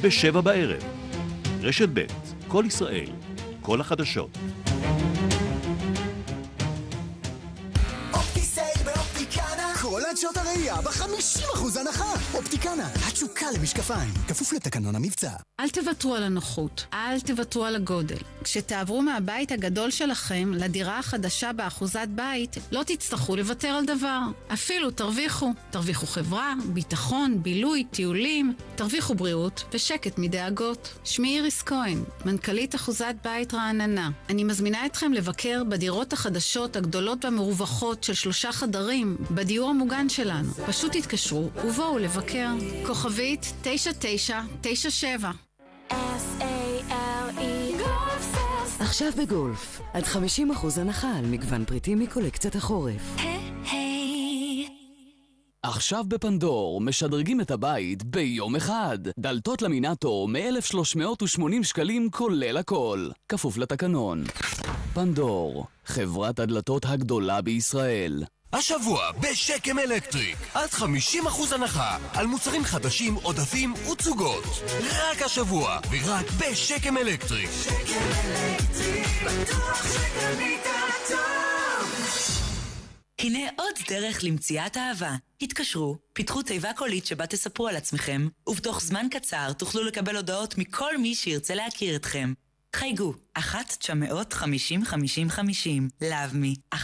בשבע בערב. רשת ב', כל ישראל, כל החדשות. הראייה ב-50% הנחה. אופטיקנה, התשוקה למשקפיים, כפוף לתקנון המבצע. אל תוותרו על הנוחות, אל תוותרו על הגודל. כשתעברו מהבית הגדול שלכם לדירה החדשה באחוזת בית, לא תצטרכו לוותר על דבר. אפילו תרוויחו. תרוויחו חברה, ביטחון, בילוי, טיולים, תרוויחו בריאות ושקט מדאגות. שמי איריס כהן, מנכ"לית אחוזת בית רעננה. אני מזמינה אתכם לבקר בדירות החדשות הגדולות והמרווחות של שלושה חדרים, בדיור המוגן שלנו. פשוט תתקשרו ובואו לבקר. כוכבית 9997 עכשיו בגולף, עד 50% הנחה על מגוון פריטים מקולקציית החורף. עכשיו בפנדור, משדרגים את הבית ביום אחד. דלתות למינטו מ-1,380 שקלים כולל הכל. כפוף לתקנון. פנדור, חברת הדלתות הגדולה בישראל. השבוע בשקם אלקטריק, עד 50% הנחה על מוצרים חדשים, עודפים ותצוגות. רק השבוע, ורק בשקם אלקטריק. שקם אלקטריק, בטוח שקנית טוב. הנה עוד דרך למציאת אהבה. התקשרו, פיתחו תיבה קולית שבה תספרו על עצמכם, ובתוך זמן קצר תוכלו לקבל הודעות מכל מי שירצה להכיר אתכם. חייגו, 1-950-5050, לאבמי, 1-950-5050.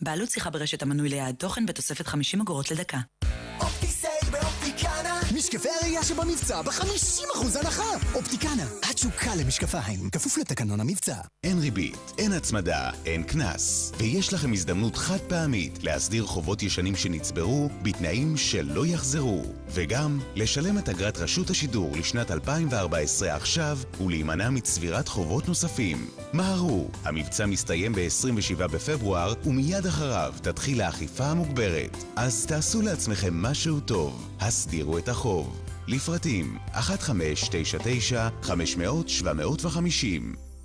בעלות שיחה ברשת המנוי ליעד תוכן בתוספת 50 אגורות לדקה. משקפי הראייה שבמבצע ב-50% הנחה! אופטיקנה, התשוקה למשקפיים, כפוף לתקנון המבצע. אין ריבית, אין הצמדה, אין קנס. ויש לכם הזדמנות חד פעמית להסדיר חובות ישנים שנצברו בתנאים שלא יחזרו. וגם לשלם את אגרת רשות השידור לשנת 2014 עכשיו ולהימנע מצבירת חובות נוספים. מהרו, המבצע מסתיים ב-27 בפברואר ומיד אחריו תתחיל האכיפה המוגברת. אז תעשו לעצמכם משהו טוב, הסדירו את החוב. הרחוב. לפרטים 1599-500-750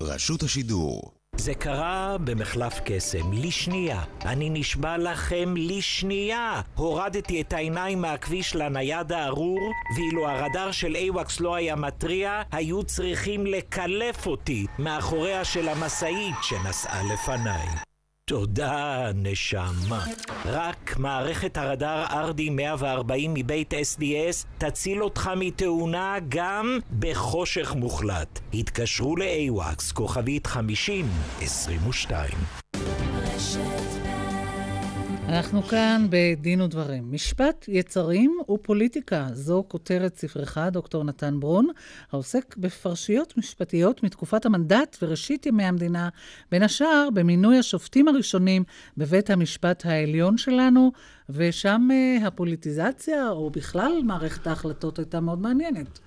רשות השידור זה קרה במחלף קסם, לשנייה. אני נשבע לכם, לשנייה. הורדתי את העיניים מהכביש לנייד הארור, ואילו הרדאר של איוואקס לא היה מתריע, היו צריכים לקלף אותי מאחוריה של המשאית שנסעה לפניי. תודה, נשמה. רק מערכת הרדאר RD 140 מבית SDS תציל אותך מתאונה גם בחושך מוחלט. התקשרו ל-AWACS, כוכבית 5022. אנחנו כאן בדין ודברים. משפט, יצרים ופוליטיקה, זו כותרת ספרך, דוקטור נתן ברון, העוסק בפרשיות משפטיות מתקופת המנדט וראשית ימי המדינה, בין השאר במינוי השופטים הראשונים בבית המשפט העליון שלנו, ושם uh, הפוליטיזציה, או בכלל מערכת ההחלטות, הייתה מאוד מעניינת.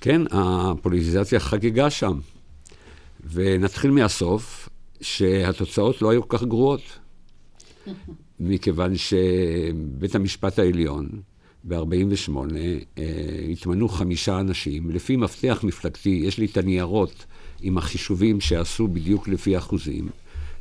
כן, הפוליטיזציה חגיגה שם. ונתחיל מהסוף, שהתוצאות לא היו כל כך גרועות. מכיוון שבית המשפט העליון ב-48' אה, התמנו חמישה אנשים. לפי מפתח מפלגתי, יש לי את הניירות עם החישובים שעשו בדיוק לפי אחוזים,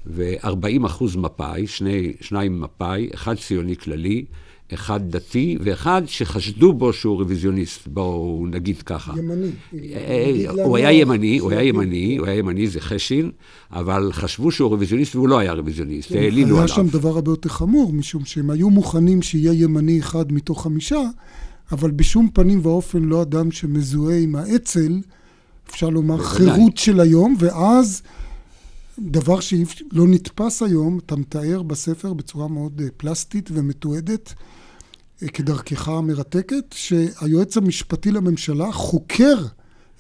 ו-40 אחוז מפא"י, שני, שניים מפא"י, אחד ציוני כללי, אחד דתי, ואחד שחשדו בו שהוא רוויזיוניסט, בואו נגיד ככה. ימני. אה, הוא היה ימני, הוא היה ימני, הוא היה ימני, זה חשין, אבל חשבו שהוא רוויזיוניסט והוא לא היה רוויזיוניסט, כן, העלילו עליו. היה שם דבר הרבה יותר חמור, משום שהם היו מוכנים שיהיה ימני אחד מתוך חמישה, אבל בשום פנים ואופן לא אדם שמזוהה עם האצ"ל, אפשר לומר חירות של היום, ואז דבר שלא נתפס היום, אתה מתאר בספר בצורה מאוד אה, פלסטית ומתועדת, אה, כדרכך המרתקת, שהיועץ המשפטי לממשלה חוקר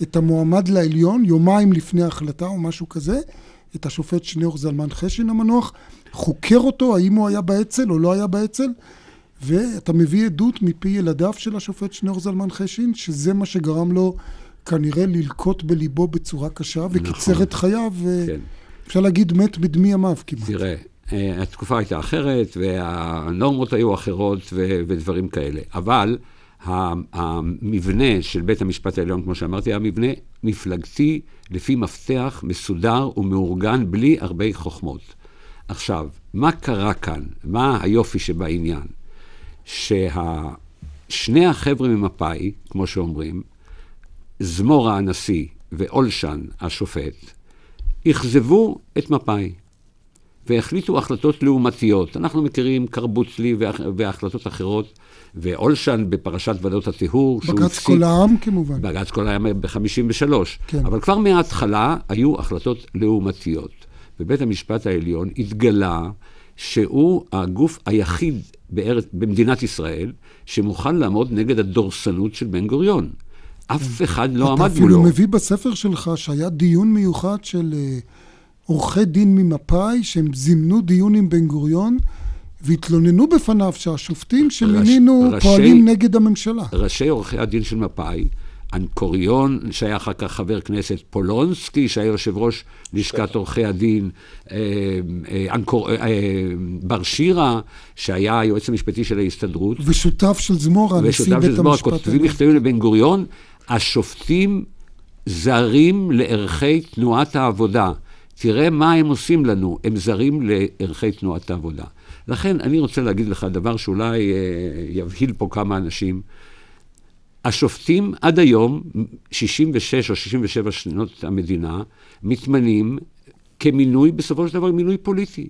את המועמד לעליון יומיים לפני ההחלטה או משהו כזה, את השופט שניאור זלמן חשין המנוח, חוקר אותו האם הוא היה באצ"ל או לא היה באצ"ל, ואתה מביא עדות מפי ילדיו של השופט שניאור זלמן חשין, שזה מה שגרם לו כנראה ללקוט בליבו בצורה קשה וקיצר נכון. את חייו. כן. אפשר להגיד מת בדמי ימיו כמעט. תראה, אה, התקופה הייתה אחרת, והנורמות היו אחרות ו- ודברים כאלה. אבל המבנה של בית המשפט העליון, כמו שאמרתי, היה מבנה מפלגתי לפי מפתח מסודר ומאורגן בלי הרבה חוכמות. עכשיו, מה קרה כאן? מה היופי שבעניין? ששני החבר'ה ממפא"י, כמו שאומרים, זמורה הנשיא ואולשן השופט, אכזבו את מפא"י. והחליטו החלטות לעומתיות. אנחנו מכירים קרבוצלי והחלטות אחרות, ואולשן בפרשת ועדות הטיהור. בג"ץ כל העם כמובן. בג"ץ כל העם ב-53. כן. אבל כבר מההתחלה היו החלטות לעומתיות. ובית המשפט העליון התגלה שהוא הגוף היחיד בארץ, במדינת ישראל שמוכן לעמוד נגד הדורסנות של בן גוריון. אף אחד לא עמד מולו. אתה אפילו מביא בספר שלך שהיה דיון מיוחד של... Uh... עורכי דין ממפא"י, שהם זימנו דיון עם בן גוריון, והתלוננו בפניו שהשופטים שמינינו ראש, פועלים ראשי, נגד הממשלה. ראשי עורכי הדין של מפא"י, אנקוריון, שהיה אחר כך חבר כנסת, פולונסקי, שהיה יושב ראש לשכת עורכי הדין, אה, אה, אנקור, אה, בר שירה, שהיה היועץ המשפטי של ההסתדרות. ושותף של זמורה, נשיא בית המשפט. ושותף של זמורה, כותבים מכתבים לבן גוריון, השופטים זרים לערכי תנועת העבודה. תראה מה הם עושים לנו, הם זרים לערכי תנועת העבודה. לכן אני רוצה להגיד לך דבר שאולי אה, יבהיל פה כמה אנשים. השופטים עד היום, 66 או 67 שנות המדינה, מתמנים כמינוי, בסופו של דבר מינוי פוליטי.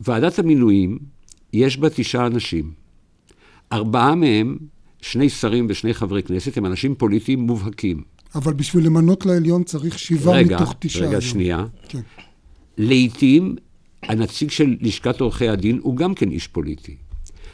ועדת המינויים, יש בה תשעה אנשים. ארבעה מהם, שני שרים ושני חברי כנסת, הם אנשים פוליטיים מובהקים. אבל בשביל למנות לעליון צריך שבעה רגע, מתוך תשעה. רגע, רגע, שנייה. כן. לעתים הנציג של לשכת עורכי הדין הוא גם כן איש פוליטי.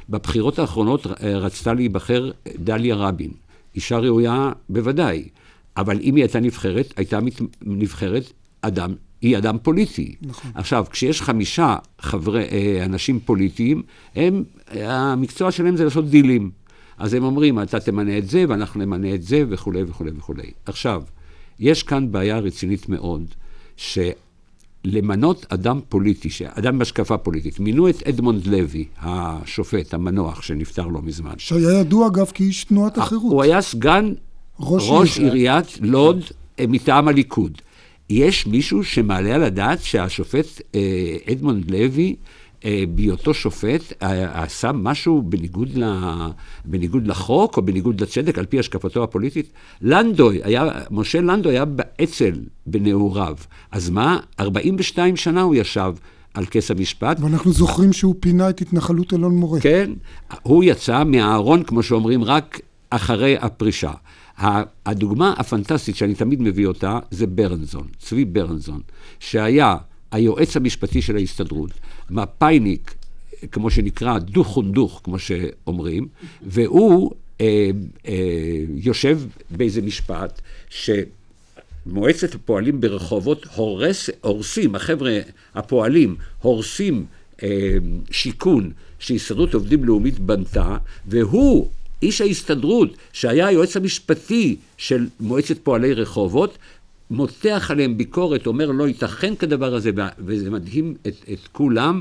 בבחירות האחרונות אה, רצתה להיבחר דליה רבין. אישה ראויה בוודאי, אבל אם היא הייתה נבחרת, הייתה נבחרת אדם, היא אדם פוליטי. נכון. עכשיו, כשיש חמישה חברי, אה, אנשים פוליטיים, הם, המקצוע שלהם זה לעשות דילים. אז הם אומרים, אתה תמנה את זה, ואנחנו נמנה את זה, וכולי וכולי וכולי. עכשיו, יש כאן בעיה רצינית מאוד, שלמנות אדם פוליטי, אדם בהשקפה פוליטית, מינו את אדמונד לוי, השופט, המנוח, שנפטר לא מזמן. שהיה ידוע, אגב, כאיש תנועת החירות. הוא היה סגן ראש, ראש עיריית לוד אה, מטעם הליכוד. יש מישהו שמעלה על הדעת שהשופט אה, אדמונד לוי אה, בהיותו שופט, אה, עשה משהו בניגוד, ל, בניגוד לחוק או בניגוד לצדק, על פי השקפתו הפוליטית? לנדוי, היה, משה לנדוי היה באצ"ל בנעוריו. אז מה? 42 שנה הוא ישב. על כס המשפט. ואנחנו זוכרים שהוא פינה את התנחלות אלון מורה. כן, הוא יצא מהארון, כמו שאומרים, רק אחרי הפרישה. הדוגמה הפנטסטית שאני תמיד מביא אותה זה ברנזון, צבי ברנזון, שהיה היועץ המשפטי של ההסתדרות, מפאיניק, כמו שנקרא, דוך ונדוך, כמו שאומרים, והוא אה, אה, יושב באיזה משפט, שמועצת הפועלים ברחובות הורס, הורסים, החבר'ה הפועלים הורסים אה, שיכון שהסתדרות עובדים לאומית בנתה, והוא איש ההסתדרות, שהיה היועץ המשפטי של מועצת פועלי רחובות, מותח עליהם ביקורת, אומר לא ייתכן כדבר הזה, וזה מדהים את, את כולם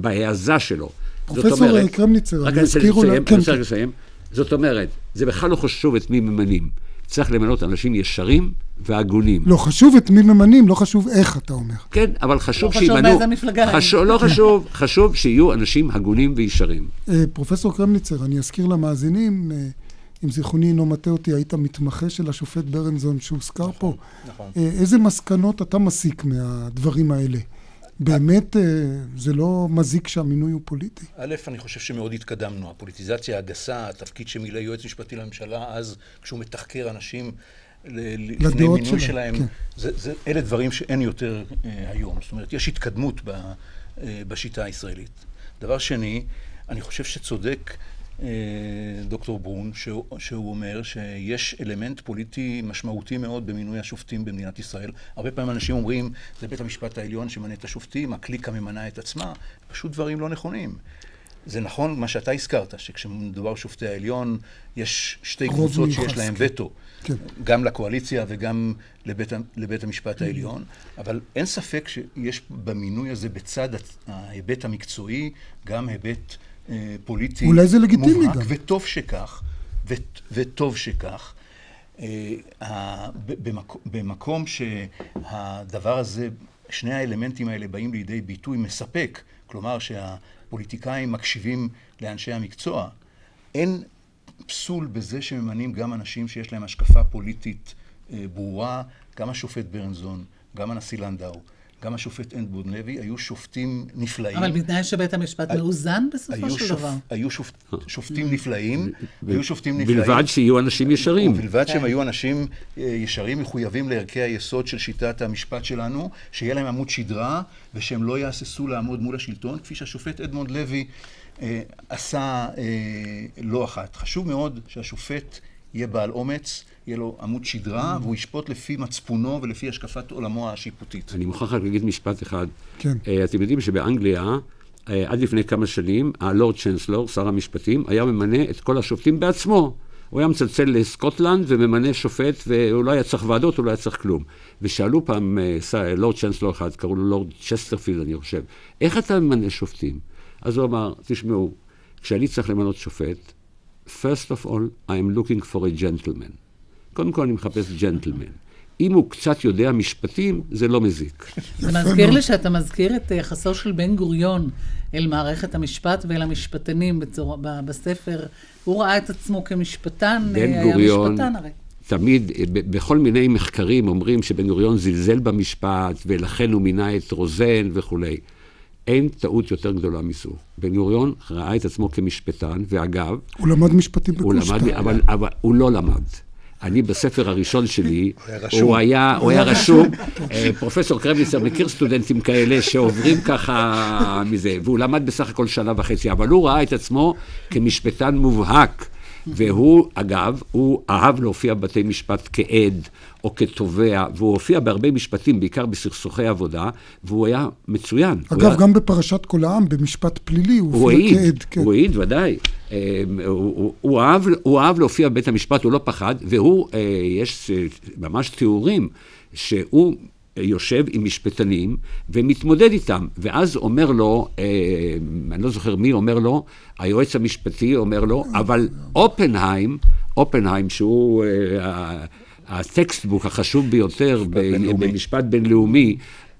בהעזה שלו. פרופסור קרמניצר, אני אזכיר אולי... כן, אני רוצה לסיים. זאת אומרת, זה בכלל לא חשוב את מי ממנים. צריך למנות אנשים ישרים והגונים. לא חשוב את מי ממנים, לא חשוב איך, אתה אומר. כן, אבל חשוב לא שימנו... לא חשוב באיזה מפלגה. חשוב, לא חשוב, חשוב שיהיו אנשים הגונים וישרים. אה, פרופסור קרמניצר, אני אזכיר למאזינים, אה, אם זיכרוני אינו מטעה אותי, היית מתמחה של השופט ברנזון שהוזכר נכון, פה. נכון. אה, איזה מסקנות אתה מסיק מהדברים האלה? באמת זה לא מזיק שהמינוי הוא פוליטי? א', אני חושב שמאוד התקדמנו. הפוליטיזציה הגסה, התפקיד שמילא יועץ משפטי לממשלה אז, כשהוא מתחקר אנשים לפני מינוי שלהם, שלהם כן. זה, זה, אלה דברים שאין יותר אה, היום. זאת אומרת, יש התקדמות ב, אה, בשיטה הישראלית. דבר שני, אני חושב שצודק אה, דוקטור ברון, שהוא, שהוא אומר שיש אלמנט פוליטי משמעותי מאוד במינוי השופטים במדינת ישראל. הרבה פעמים אנשים אומרים, זה בית המשפט העליון שמנה את השופטים, הקליקה ממנה את עצמה. פשוט דברים לא נכונים. זה נכון מה שאתה הזכרת, שכשמדובר על שופטי העליון, יש שתי קבוצות שיש להם וטו. כן. גם לקואליציה וגם לבית, לבית המשפט כן. העליון, אבל אין ספק שיש במינוי הזה בצד ההיבט המקצועי, גם היבט אה, פוליטי אולי זה לגיטימי מובהק, גם. וטוב שכך, ו, וטוב שכך. אה, במקום, במקום שהדבר הזה, שני האלמנטים האלה באים לידי ביטוי מספק, כלומר שהפוליטיקאים מקשיבים לאנשי המקצוע, אין פסול בזה שממנים גם אנשים שיש להם השקפה פוליטית אה, ברורה, גם השופט ברנזון, גם הנשיא לנדאו, גם השופט אנדבוד לוי, היו שופטים נפלאים. אבל בתנאי שבית המשפט מאוזן בסופו של שופ, דבר. היו שופ, שופטים נפלאים, היו שופטים נפלאים. בלבד שיהיו אנשים ישרים. ובלבד שהם כן. היו אנשים אה, ישרים, מחויבים לערכי היסוד של שיטת המשפט שלנו, שיהיה להם עמוד שדרה, ושהם לא יהססו לעמוד מול השלטון, כפי שהשופט אדמונד לוי אה, עשה אה, לא אחת. חשוב מאוד שהשופט יהיה בעל אומץ, יהיה לו עמוד שדרה, והוא ישפוט לפי מצפונו ולפי השקפת עולמו השיפוטית. אני מוכרח רק להגיד משפט אחד. כן. Uh, אתם יודעים שבאנגליה, uh, עד לפני כמה שנים, הלורד צ'נסלור, שר המשפטים, היה ממנה את כל השופטים בעצמו. הוא היה מצלצל לסקוטלנד וממנה שופט, והוא לא היה צריך ועדות, הוא לא היה צריך כלום. ושאלו פעם uh, Lord Chancellor אחד, קראו לו לורד צ'סטרפילד, אני חושב, איך אתה ממנה שופטים? אז הוא אמר, תשמעו, כשאני צריך למנות שופט, first of all, I am looking for a gentleman. קודם כל אני מחפש ג'נטלמן. אם הוא קצת יודע משפטים, זה לא מזיק. זה מזכיר לי שאתה מזכיר את יחסו של בן גוריון אל מערכת המשפט ואל המשפטנים בצור... בספר. הוא ראה את עצמו כמשפטן, בן היה גוריון, משפטן הרי. תמיד, בכל מיני מחקרים אומרים שבן גוריון זלזל במשפט, ולכן הוא מינה את רוזן וכולי. אין טעות יותר גדולה מזו. בן גוריון ראה את עצמו כמשפטן, ואגב... הוא למד משפטים בקושטא. אבל, אבל הוא לא למד. אני בספר הראשון שלי, הוא היה, הוא היה רשום, אה, פרופסור קרמניצר מכיר סטודנטים כאלה שעוברים ככה מזה, והוא למד בסך הכל שנה וחצי, אבל הוא ראה את עצמו כמשפטן מובהק. והוא, אגב, הוא אהב להופיע בבתי משפט כעד או כתובע, והוא הופיע בהרבה משפטים, בעיקר בסכסוכי עבודה, והוא היה מצוין. אגב, היה... גם בפרשת כל העם, במשפט פלילי, הוא הופיע הוא כעד. כן. הוא העיד, ודאי. הוא, אה, הוא, הוא, אהב, הוא אהב להופיע בבית המשפט, הוא לא פחד, והוא, אה, יש אה, ממש תיאורים שהוא יושב עם משפטנים ומתמודד איתם, ואז אומר לו, אה, אני לא זוכר מי אומר לו, היועץ המשפטי אומר לו, אבל אופנהיים, אופנהיים שהוא אה, הטקסטבוק החשוב ביותר במשפט בינלאומי,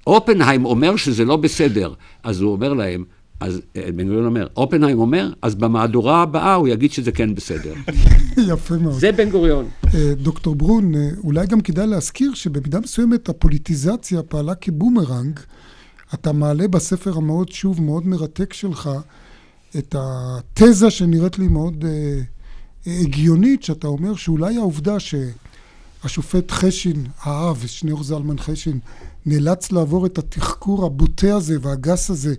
אופנהיים אומר שזה לא בסדר, אז הוא אומר להם, אז אה, בן גוריון אומר, אופנהיים אומר, אז במהדורה הבאה הוא יגיד שזה כן בסדר. יפה מאוד. זה בן גוריון. אה, דוקטור ברון, אה, אולי גם כדאי להזכיר שבמידה מסוימת הפוליטיזציה פעלה כבומרנג. אתה מעלה בספר המאוד, שוב, מאוד מרתק שלך, את התזה שנראית לי מאוד הגיונית, שאתה אומר שאולי העובדה שהשופט חשין, האב, שניאור זלמן חשין, נאלץ לעבור את התחקור הבוטה הזה והגס הזה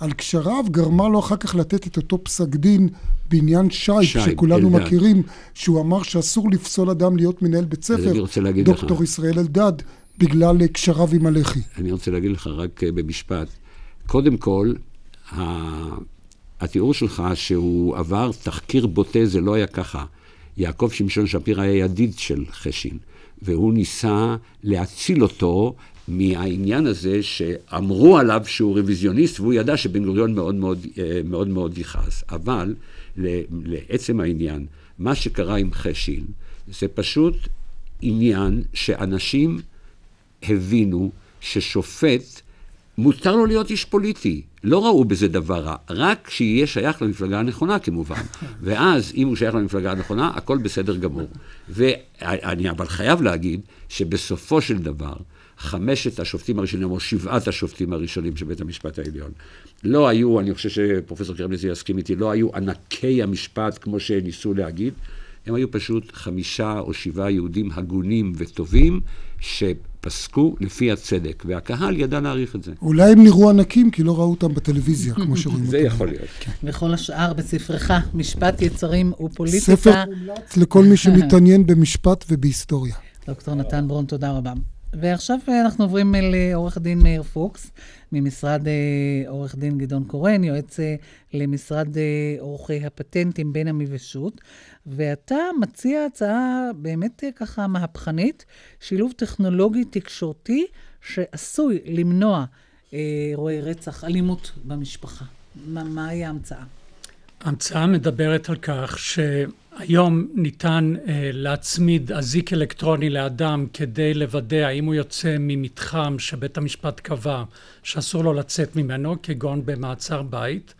על קשריו, גרמה לו אחר כך לתת את אותו פסק דין בעניין שייב, שייב שכולנו אלדד. מכירים, שהוא אמר שאסור לפסול אדם להיות מנהל בית ספר, דוקטור לך. ישראל אלדד, בגלל קשריו עם הלח"י. אני רוצה להגיד לך רק אה, במשפט. קודם כל, התיאור שלך שהוא עבר תחקיר בוטה, זה לא היה ככה. יעקב שמשון שפיר היה ידיד של חשין. והוא ניסה להציל אותו מהעניין הזה שאמרו עליו שהוא רוויזיוניסט, והוא ידע שבן גוריון מאוד מאוד, אה, מאוד, מאוד יכעס. אבל לעצם העניין, מה שקרה עם חשיל, זה פשוט עניין שאנשים הבינו ששופט, מותר לו להיות איש פוליטי. לא ראו בזה דבר רע, רק שיהיה שייך למפלגה הנכונה כמובן. ואז, אם הוא שייך למפלגה הנכונה, הכל בסדר גמור. ואני אבל חייב להגיד שבסופו של דבר, חמשת השופטים הראשונים, או שבעת השופטים הראשונים של בית המשפט העליון, לא היו, אני חושב שפרופסור קרמניצי יסכים איתי, לא היו ענקי המשפט כמו שניסו להגיד, הם היו פשוט חמישה או שבעה יהודים הגונים וטובים, שפסקו לפי הצדק, והקהל ידע להעריך את זה. אולי הם נראו ענקים כי לא ראו אותם בטלוויזיה, כמו שרואים אותם. זה יכול להיות. כן. וכל השאר בספרך, משפט יצרים ופוליטיקה. ספר מומלץ לכל מי שמתעניין במשפט ובהיסטוריה. דוקטור נתן ברון, תודה רבה. ועכשיו אנחנו עוברים אל אה, הדין מאיר פוקס, ממשרד אה, עורך דין גדעון קורן, יועץ אה, למשרד עורכי הפטנטים בין עמי ושות', ואתה מציע הצעה באמת ככה מהפכנית, שילוב טכנולוגי תקשורתי שעשוי למנוע אירועי רצח, אלימות במשפחה. מה, מהי ההמצאה? ההמצאה מדברת על כך ש... היום ניתן uh, להצמיד אזיק אלקטרוני לאדם כדי לוודא האם הוא יוצא ממתחם שבית המשפט קבע שאסור לו לצאת ממנו, כגון במעצר בית,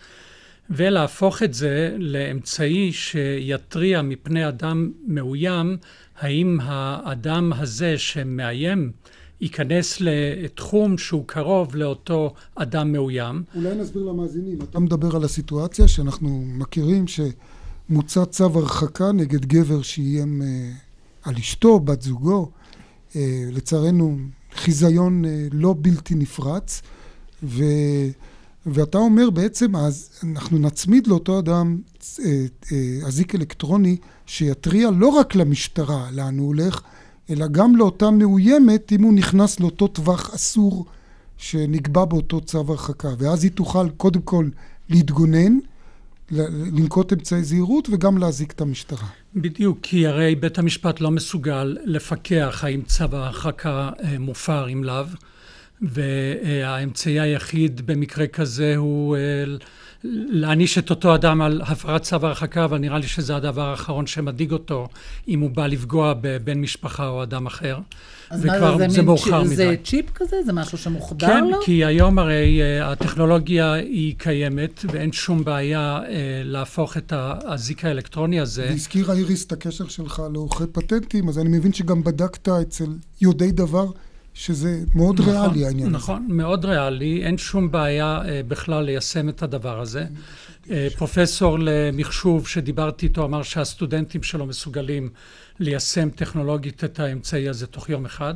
ולהפוך את זה לאמצעי שיתריע מפני אדם מאוים, האם האדם הזה שמאיים ייכנס לתחום שהוא קרוב לאותו אדם מאוים. אולי נסביר למאזינים, אתה מדבר על הסיטואציה שאנחנו מכירים ש... מוצא צו הרחקה נגד גבר שאיים אה, על אשתו, בת זוגו. אה, לצערנו, חיזיון אה, לא בלתי נפרץ. ו... ואתה אומר בעצם, אז אנחנו נצמיד לאותו אדם אזיק אלקטרוני שיתריע לא רק למשטרה לאן הוא הולך, אלא גם לאותה מאוימת אם הוא נכנס לאותו טווח אסור שנקבע באותו צו הרחקה. ואז היא תוכל קודם כל להתגונן, לנקוט אמצעי זהירות וגם להזיק את המשטרה. בדיוק, כי הרי בית המשפט לא מסוגל לפקח האם צו ההרחקה אה, מופר אם לאו, והאמצעי היחיד במקרה כזה הוא אה, להעניש את אותו אדם על הפרת צו הרחקה, אבל נראה לי שזה הדבר האחרון שמדאיג אותו, אם הוא בא לפגוע בבן משפחה או אדם אחר. אז וכבר מה זה, זה מאוחר מדי. זה צ'יפ כזה? זה משהו שמוחדר כן, לו? כן, כי היום הרי uh, הטכנולוגיה היא קיימת, ואין שום בעיה uh, להפוך את האזיק האלקטרוני הזה. והזכירה איריס את הקשר שלך לעורכי פטנטים, אז אני מבין שגם בדקת אצל יודעי דבר. שזה מאוד נכון, ריאלי העניין נכון, הזה. נכון, מאוד ריאלי, אין שום בעיה uh, בכלל ליישם את הדבר הזה. Uh, פרופסור למחשוב שדיברתי איתו אמר שהסטודנטים שלו מסוגלים ליישם טכנולוגית את האמצעי הזה תוך יום אחד.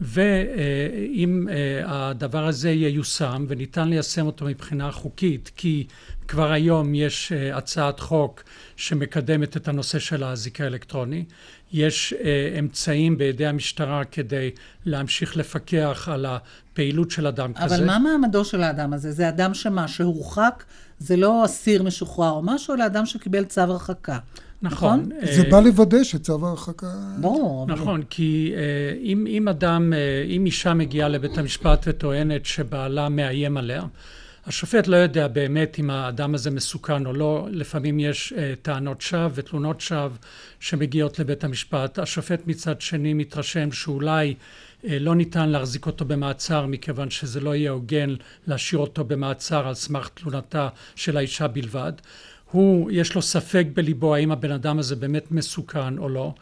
ואם uh, הדבר הזה ייושם וניתן ליישם אותו מבחינה חוקית, כי כבר היום יש uh, הצעת חוק שמקדמת את הנושא של האזיק האלקטרוני, יש uh, אמצעים בידי המשטרה כדי להמשיך לפקח על הפעילות של אדם אבל כזה. אבל מה מעמדו של האדם הזה? זה אדם שמה, שהורחק? זה לא אסיר משוחרר או משהו, אלא אדם שקיבל צו הרחקה. נכון? נכון? זה בא לוודא שצו ההרחקה... ברור. נכון, כי uh, אם, אם אדם, אם אישה מגיעה לבית המשפט וטוענת שבעלה מאיים עליה, השופט לא יודע באמת אם האדם הזה מסוכן או לא, לפעמים יש uh, טענות שווא ותלונות שווא שמגיעות לבית המשפט. השופט מצד שני מתרשם שאולי uh, לא ניתן להחזיק אותו במעצר מכיוון שזה לא יהיה הוגן להשאיר אותו במעצר על סמך תלונתה של האישה בלבד. הוא, יש לו ספק בליבו האם הבן אדם הזה באמת מסוכן או לא,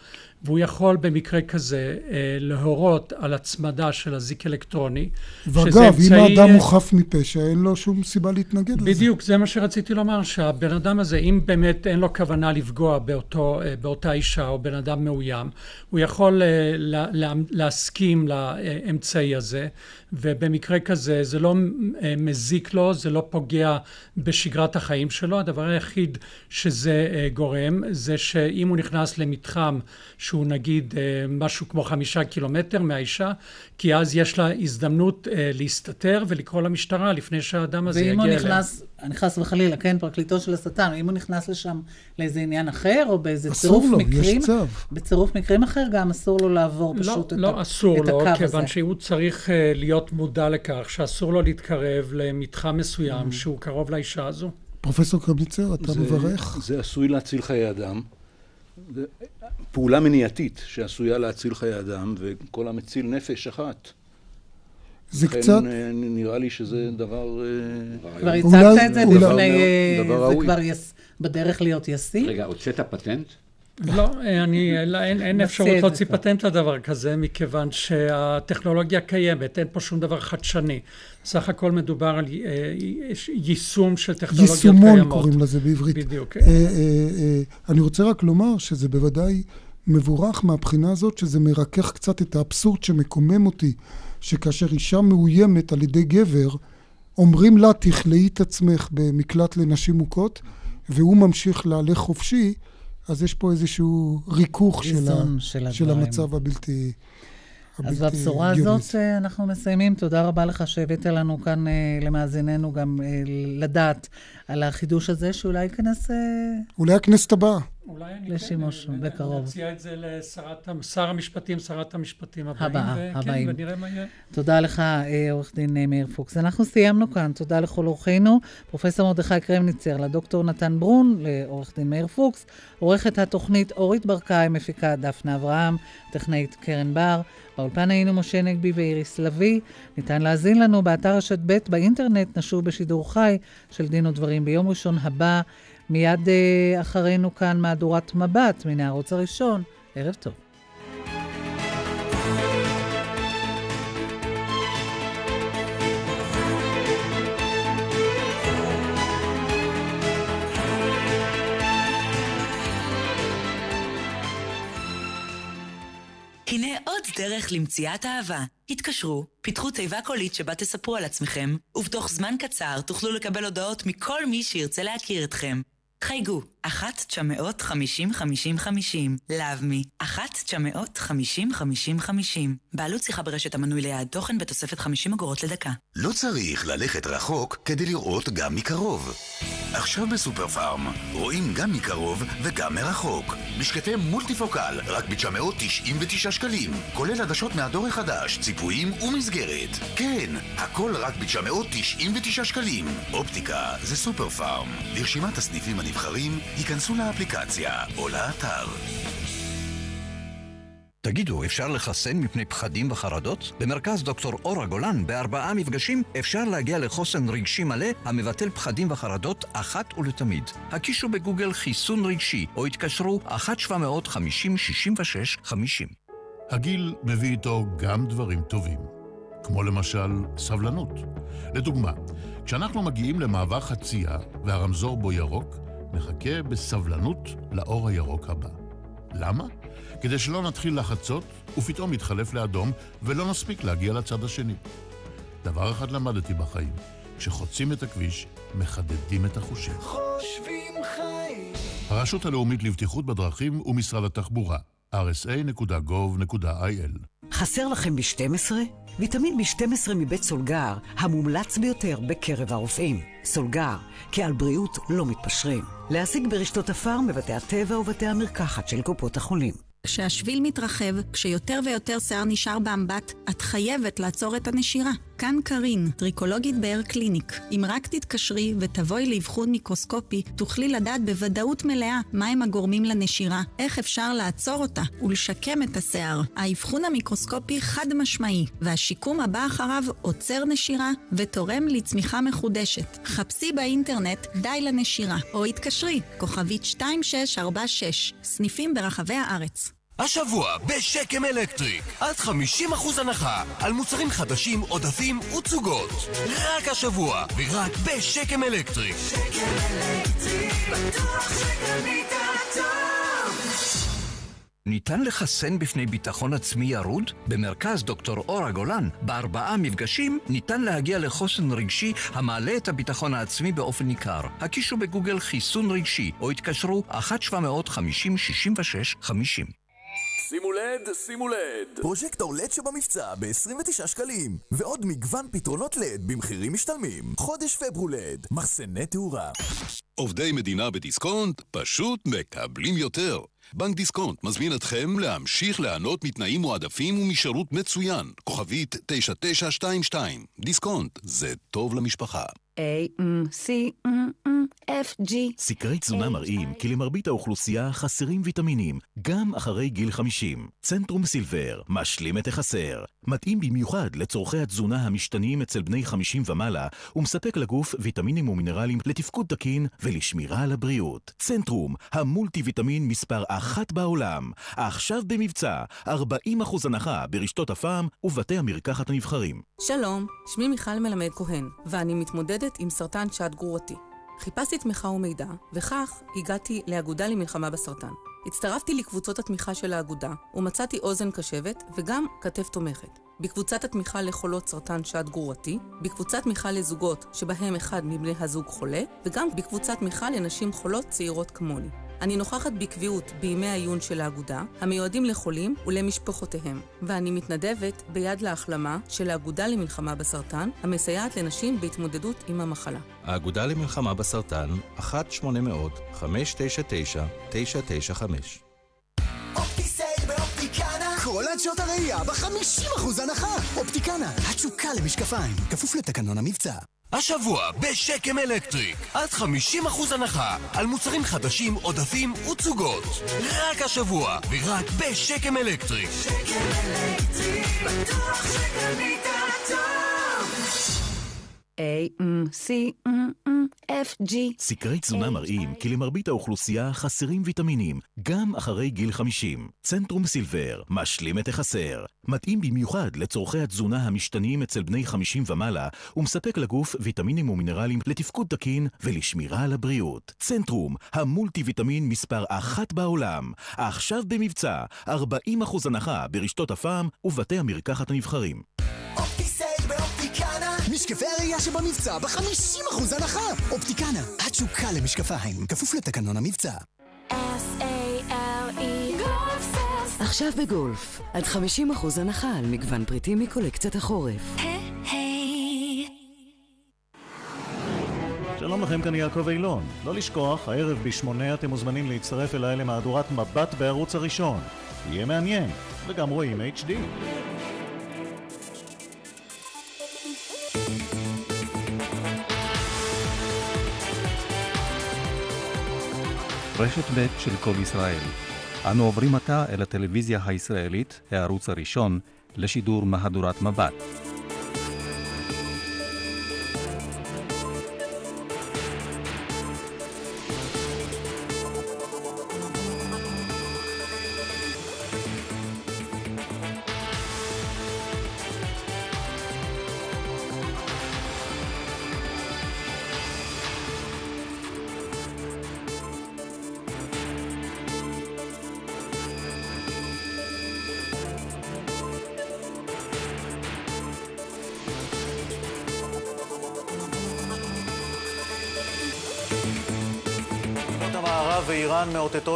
והוא יכול במקרה כזה אה, להורות על הצמדה של אזיק אלקטרוני. ואגב, אמצעי... אם האדם הוא חף מפשע, אין לו שום סיבה להתנגד לזה. בדיוק, זה מה שרציתי לומר, שהבן אדם הזה, אם באמת אין לו כוונה לפגוע באותו, אה, באותה אישה או בן אדם מאוים, הוא יכול אה, לה, לה, להסכים לאמצעי הזה, ובמקרה כזה זה לא מזיק לו, זה לא פוגע בשגרת החיים שלו. הדבר היחיד שזה גורם, זה שאם הוא נכנס למתחם שהוא שהוא נגיד משהו כמו חמישה קילומטר מהאישה, כי אז יש לה הזדמנות להסתתר ולקרוא למשטרה לפני שהאדם הזה יגיע אליה. ואם הוא נכנס, נכנס וחלילה, כן, פרקליטו של השטן, אם הוא נכנס לשם לאיזה עניין אחר, או באיזה צירוף לו, מקרים, יש צו. בצירוף מקרים אחר גם אסור לו לעבור פשוט לא, את, לא ה, אסור את לו, הקו כיוון הזה. שהוא צריך להיות מודע לכך שאסור לו להתקרב למתחם מסוים שהוא קרוב לאישה הזו. פרופסור קרמניצר, אתה זה- מברך? זה עשוי להציל חיי אדם. פעולה מניעתית שעשויה להציל חיי אדם, וכל המציל נפש אחת. זה לכן, קצת- אה, נראה לי שזה דבר... אה, כבר הצגת את זה אה, דבר זה ראוי. כבר יס, בדרך להיות ישים? רגע, הוצאת פטנט? לא, אני, אין, אין, אין אפשרות להוציא. פטנט לדבר כזה, מכיוון שהטכנולוגיה קיימת, אין פה שום דבר חדשני. סך הכל מדובר על אה, יישום של טכנולוגיות יישומון קיימות. קוראים לזה בעברית. בדיוק. אה, אה, אה, אני רוצה רק לומר שזה בוודאי מבורך מהבחינה הזאת, שזה מרכך קצת את האבסורד שמקומם אותי, שכאשר אישה מאוימת על ידי גבר, אומרים לה, תכלאי את עצמך במקלט לנשים מוכות, והוא ממשיך להלך חופשי, אז יש פה איזשהו ריכוך של, ה, של של. המצב הבלתי... אז בבשורה. הזאת אה, אנחנו מסיימים. תודה רבה לך שהבאת לנו כאן, אה, למאזיננו, גם אה, לדעת על החידוש הזה, שאולי ייכנס אולי הכנסת הבאה. אולי אני לשימוש כן, בקרוב. נציע את זה לשר המשפטים, שרת המשפטים הבאים. הבאה, וכן, הבאים. ונראה מה יהיה. תודה לך, אה, עורך דין אה, מאיר פוקס. אנחנו סיימנו כאן. תודה לכל אורחינו, פרופסור מרדכי קרמניצר, לדוקטור נתן ברון, לעורך דין מאיר פוקס, עורכת התוכנית אורית ברקאי, מפיקה דפנה אברהם, טכנאית קרן בר. באולפן היינו משה נגבי ואיריס לביא. ניתן להאזין לנו באתר רשת ב' באינטרנט, נשוב בשידור חי של דין ודברים ביום ראשון הבא. מיד אה, אחרינו כאן מהדורת מבט מן הערוץ הראשון. ערב טוב. הנה עוד דרך למציאת אהבה. התקשרו, פיתחו תיבה קולית שבה תספרו על עצמכם, ובתוך זמן קצר תוכלו לקבל הודעות מכל מי שירצה להכיר אתכם. חייגו, 1-950-5050, לאבמי, 1-950-5050. בעלות שיחה ברשת המנוי ליד תוכן בתוספת 50 אגורות לדקה. לא צריך ללכת רחוק כדי לראות גם מקרוב. עכשיו בסופר פארם, רואים גם מקרוב וגם מרחוק. משקפי מולטיפוקל, רק ב-999 שקלים, כולל עדשות מהדור החדש, ציפויים ומסגרת. כן, הכל רק ב-999 שקלים. אופטיקה זה סופר פארם. לרשימת הסניפים הנבחרים, היכנסו לאפליקציה או לאתר. תגידו, אפשר לחסן מפני פחדים וחרדות? במרכז דוקטור אורה גולן, בארבעה מפגשים, אפשר להגיע לחוסן רגשי מלא המבטל פחדים וחרדות אחת ולתמיד. הקישו בגוגל חיסון רגשי, או התקשרו 1-750-66-50. הגיל מביא איתו גם דברים טובים, כמו למשל סבלנות. לדוגמה, כשאנחנו מגיעים למעבר חצייה והרמזור בו ירוק, נחכה בסבלנות לאור הירוק הבא. למה? כדי שלא נתחיל לחצות ופתאום יתחלף לאדום ולא נספיק להגיע לצד השני. דבר אחד למדתי בחיים, כשחוצים את הכביש, מחדדים את החושים. חושבים חיים. הרשות הלאומית לבטיחות בדרכים ומשרד התחבורה, rsa.gov.il חסר לכם ב-12? ויטמין B12 מבית סולגר, המומלץ ביותר בקרב הרופאים. סולגר, כי על בריאות לא מתפשרים. להשיג ברשתות הפארם בבתי הטבע ובתי המרקחת של קופות החולים. כשהשביל מתרחב, כשיותר ויותר שיער נשאר באמבט, את חייבת לעצור את הנשירה. כאן קארין, טריקולוגית באר קליניק. אם רק תתקשרי ותבואי לאבחון מיקרוסקופי, תוכלי לדעת בוודאות מלאה מהם הגורמים לנשירה, איך אפשר לעצור אותה ולשקם את השיער. האבחון המיקרוסקופי חד משמעי, והשיקום הבא אחריו עוצר נשירה ותורם לצמיחה מחודשת. חפשי באינטרנט די לנשירה, או התקשרי, כוכבית 2646, סניפים ברחבי הארץ. השבוע בשקם אלקטריק, עד 50% הנחה על מוצרים חדשים, עודפים ותצוגות. רק השבוע, ורק בשקם אלקטריק. ניתן לחסן בפני ביטחון עצמי ירוד? במרכז דוקטור אורה גולן, בארבעה מפגשים, ניתן להגיע לחוסן רגשי המעלה את הביטחון העצמי באופן ניכר. הקישו בגוגל חיסון רגשי, או התקשרו 1-750-66-50. LED, שימו LED. פרוג'קטור LED שבמבצע ב-29 שקלים, ועוד מגוון פתרונות LED במחירים משתלמים. חודש פברו LED, מחסני תאורה. עובדי מדינה בדיסקונט פשוט מקבלים יותר. בנק דיסקונט מזמין אתכם להמשיך ליהנות מתנאים מועדפים ומשירות מצוין. כוכבית 9922. דיסקונט, זה טוב למשפחה. A, C, F, G. סקרי תזונה מראים כי למרבית האוכלוסייה חסרים ויטמינים, גם אחרי גיל 50. צנטרום סילבר, משלים את החסר. מתאים במיוחד לצורכי התזונה המשתנים אצל בני 50 ומעלה, ומספק לגוף ויטמינים ומינרלים לתפקוד תקין ולשמירה על הבריאות. צנטרום, המולטי ויטמין מספר אחת בעולם. עכשיו במבצע, 40% הנחה ברשתות הפעם ובתי המרקחת הנבחרים. שלום, שמי מיכל מלמד כהן, ואני מתמודדת עם סרטן שד גרורתי. חיפשתי תמיכה ומידע, וכך הגעתי לאגודה למלחמה בסרטן. הצטרפתי לקבוצות התמיכה של האגודה, ומצאתי אוזן קשבת וגם כתף תומכת. בקבוצת התמיכה לחולות סרטן שד גרורתי, בקבוצת תמיכה לזוגות שבהם אחד מבני הזוג חולה, וגם בקבוצת תמיכה לנשים חולות צעירות כמוני. אני נוכחת בקביעות בימי העיון של האגודה, המיועדים לחולים ולמשפחותיהם, ואני מתנדבת ביד להחלמה של האגודה למלחמה בסרטן, המסייעת לנשים בהתמודדות עם המחלה. האגודה למלחמה בסרטן, 1-800-599-995 כל עד הראייה ב-50% הנחה. אופטיקנה, התשוקה למשקפיים, כפוף לתקנון המבצע. השבוע בשקם אלקטריק, עד 50% הנחה על מוצרים חדשים, עודפים ותצוגות. רק השבוע, ורק בשקם אלקטריק. שקם אלקטריק, בטוח שקנית טוב. A, C, F, G. סקרי תזונה מראים כי למרבית האוכלוסייה חסרים ויטמינים, גם אחרי גיל 50. צנטרום סילבר, משלים את החסר. מתאים במיוחד לצורכי התזונה המשתנים אצל בני 50 ומעלה, ומספק לגוף ויטמינים ומינרלים לתפקוד תקין ולשמירה על הבריאות. צנטרום, המולטי ויטמין מספר אחת בעולם. עכשיו במבצע, 40% הנחה ברשתות הפעם ובתי המרקחת הנבחרים. משקפי הראייה שבמבצע ב-50% הנחה! אופטיקנה, התשוקה למשקפיים, כפוף לתקנון המבצע. עכשיו בגולף, עד 50% הנחה על מגוון פריטים מקולקציית החורף. שלום לכם, כאן יעקב אילון. לא לשכוח, הערב בשמונה אתם מוזמנים להצטרף אליי למהדורת מבט בערוץ הראשון. יהיה מעניין, וגם רואים HD. רשת ב' של כל ישראל. אנו עוברים עתה אל הטלוויזיה הישראלית, הערוץ הראשון, לשידור מהדורת מבט.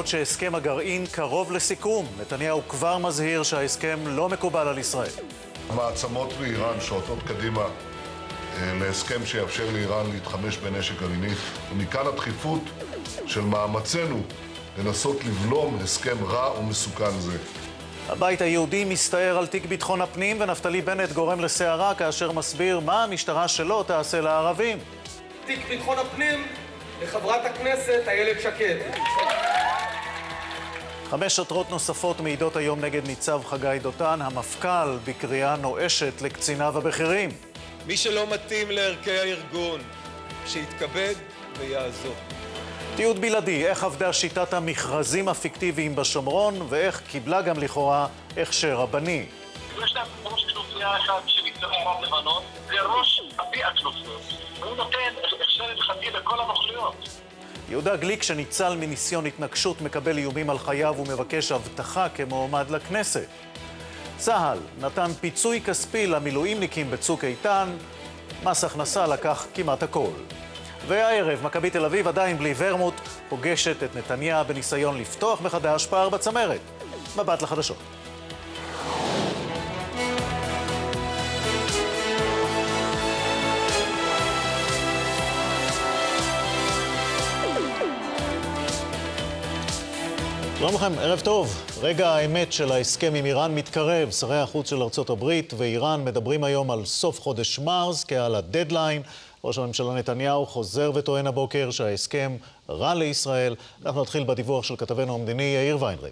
שהסכם הגרעין קרוב לסיכום. נתניהו כבר מזהיר שההסכם לא מקובל על ישראל. המעצמות ואיראן שועטות קדימה אה, להסכם שיאפשר לאיראן להתחמש בנשק גרעיני, ומכאן הדחיפות של מאמצינו לנסות לבלום הסכם רע ומסוכן זה. הבית היהודי מסתער על תיק ביטחון הפנים, ונפתלי בנט גורם לסערה כאשר מסביר מה המשטרה שלו תעשה לערבים. תיק ביטחון הפנים לחברת הכנסת איילת שקד. חמש שוטרות נוספות מעידות היום נגד ניצב חגי דותן, המפכ"ל בקריאה נואשת לקציניו הבכירים. מי שלא מתאים לערכי הארגון, שיתכבד ויעזור. תיעוד בלעדי, איך עבדה שיטת המכרזים הפיקטיביים בשומרון, ואיך קיבלה גם לכאורה הכשר רבני. יש להם ראש כנופיה אחד שנקרא לבנון, זה ראש אבי הכנופיות. הוא נותן הכשר הלכתי לכל הנוכלויות. יהודה גליק, שניצל מניסיון התנגשות, מקבל איומים על חייו ומבקש הבטחה כמועמד לכנסת. צה"ל נתן פיצוי כספי למילואימניקים בצוק איתן, מס הכנסה לקח כמעט הכל. והערב, מכבי תל אביב עדיין בלי ורמוט, פוגשת את נתניה בניסיון לפתוח מחדש פער בצמרת. מבט לחדשות. שלום לכם, ערב טוב. רגע האמת של ההסכם עם איראן מתקרב. שרי החוץ של ארצות הברית ואיראן מדברים היום על סוף חודש מרס כעל הדדליין. ראש הממשלה נתניהו חוזר וטוען הבוקר שההסכם רע לישראל. אנחנו נתחיל בדיווח של כתבנו המדיני יאיר ויינרי.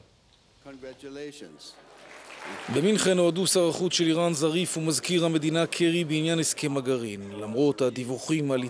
במינכן הועדו שר החוץ של איראן זריף ומזכיר המדינה קרי בעניין הסכם הגרעין. למרות הדיווחים על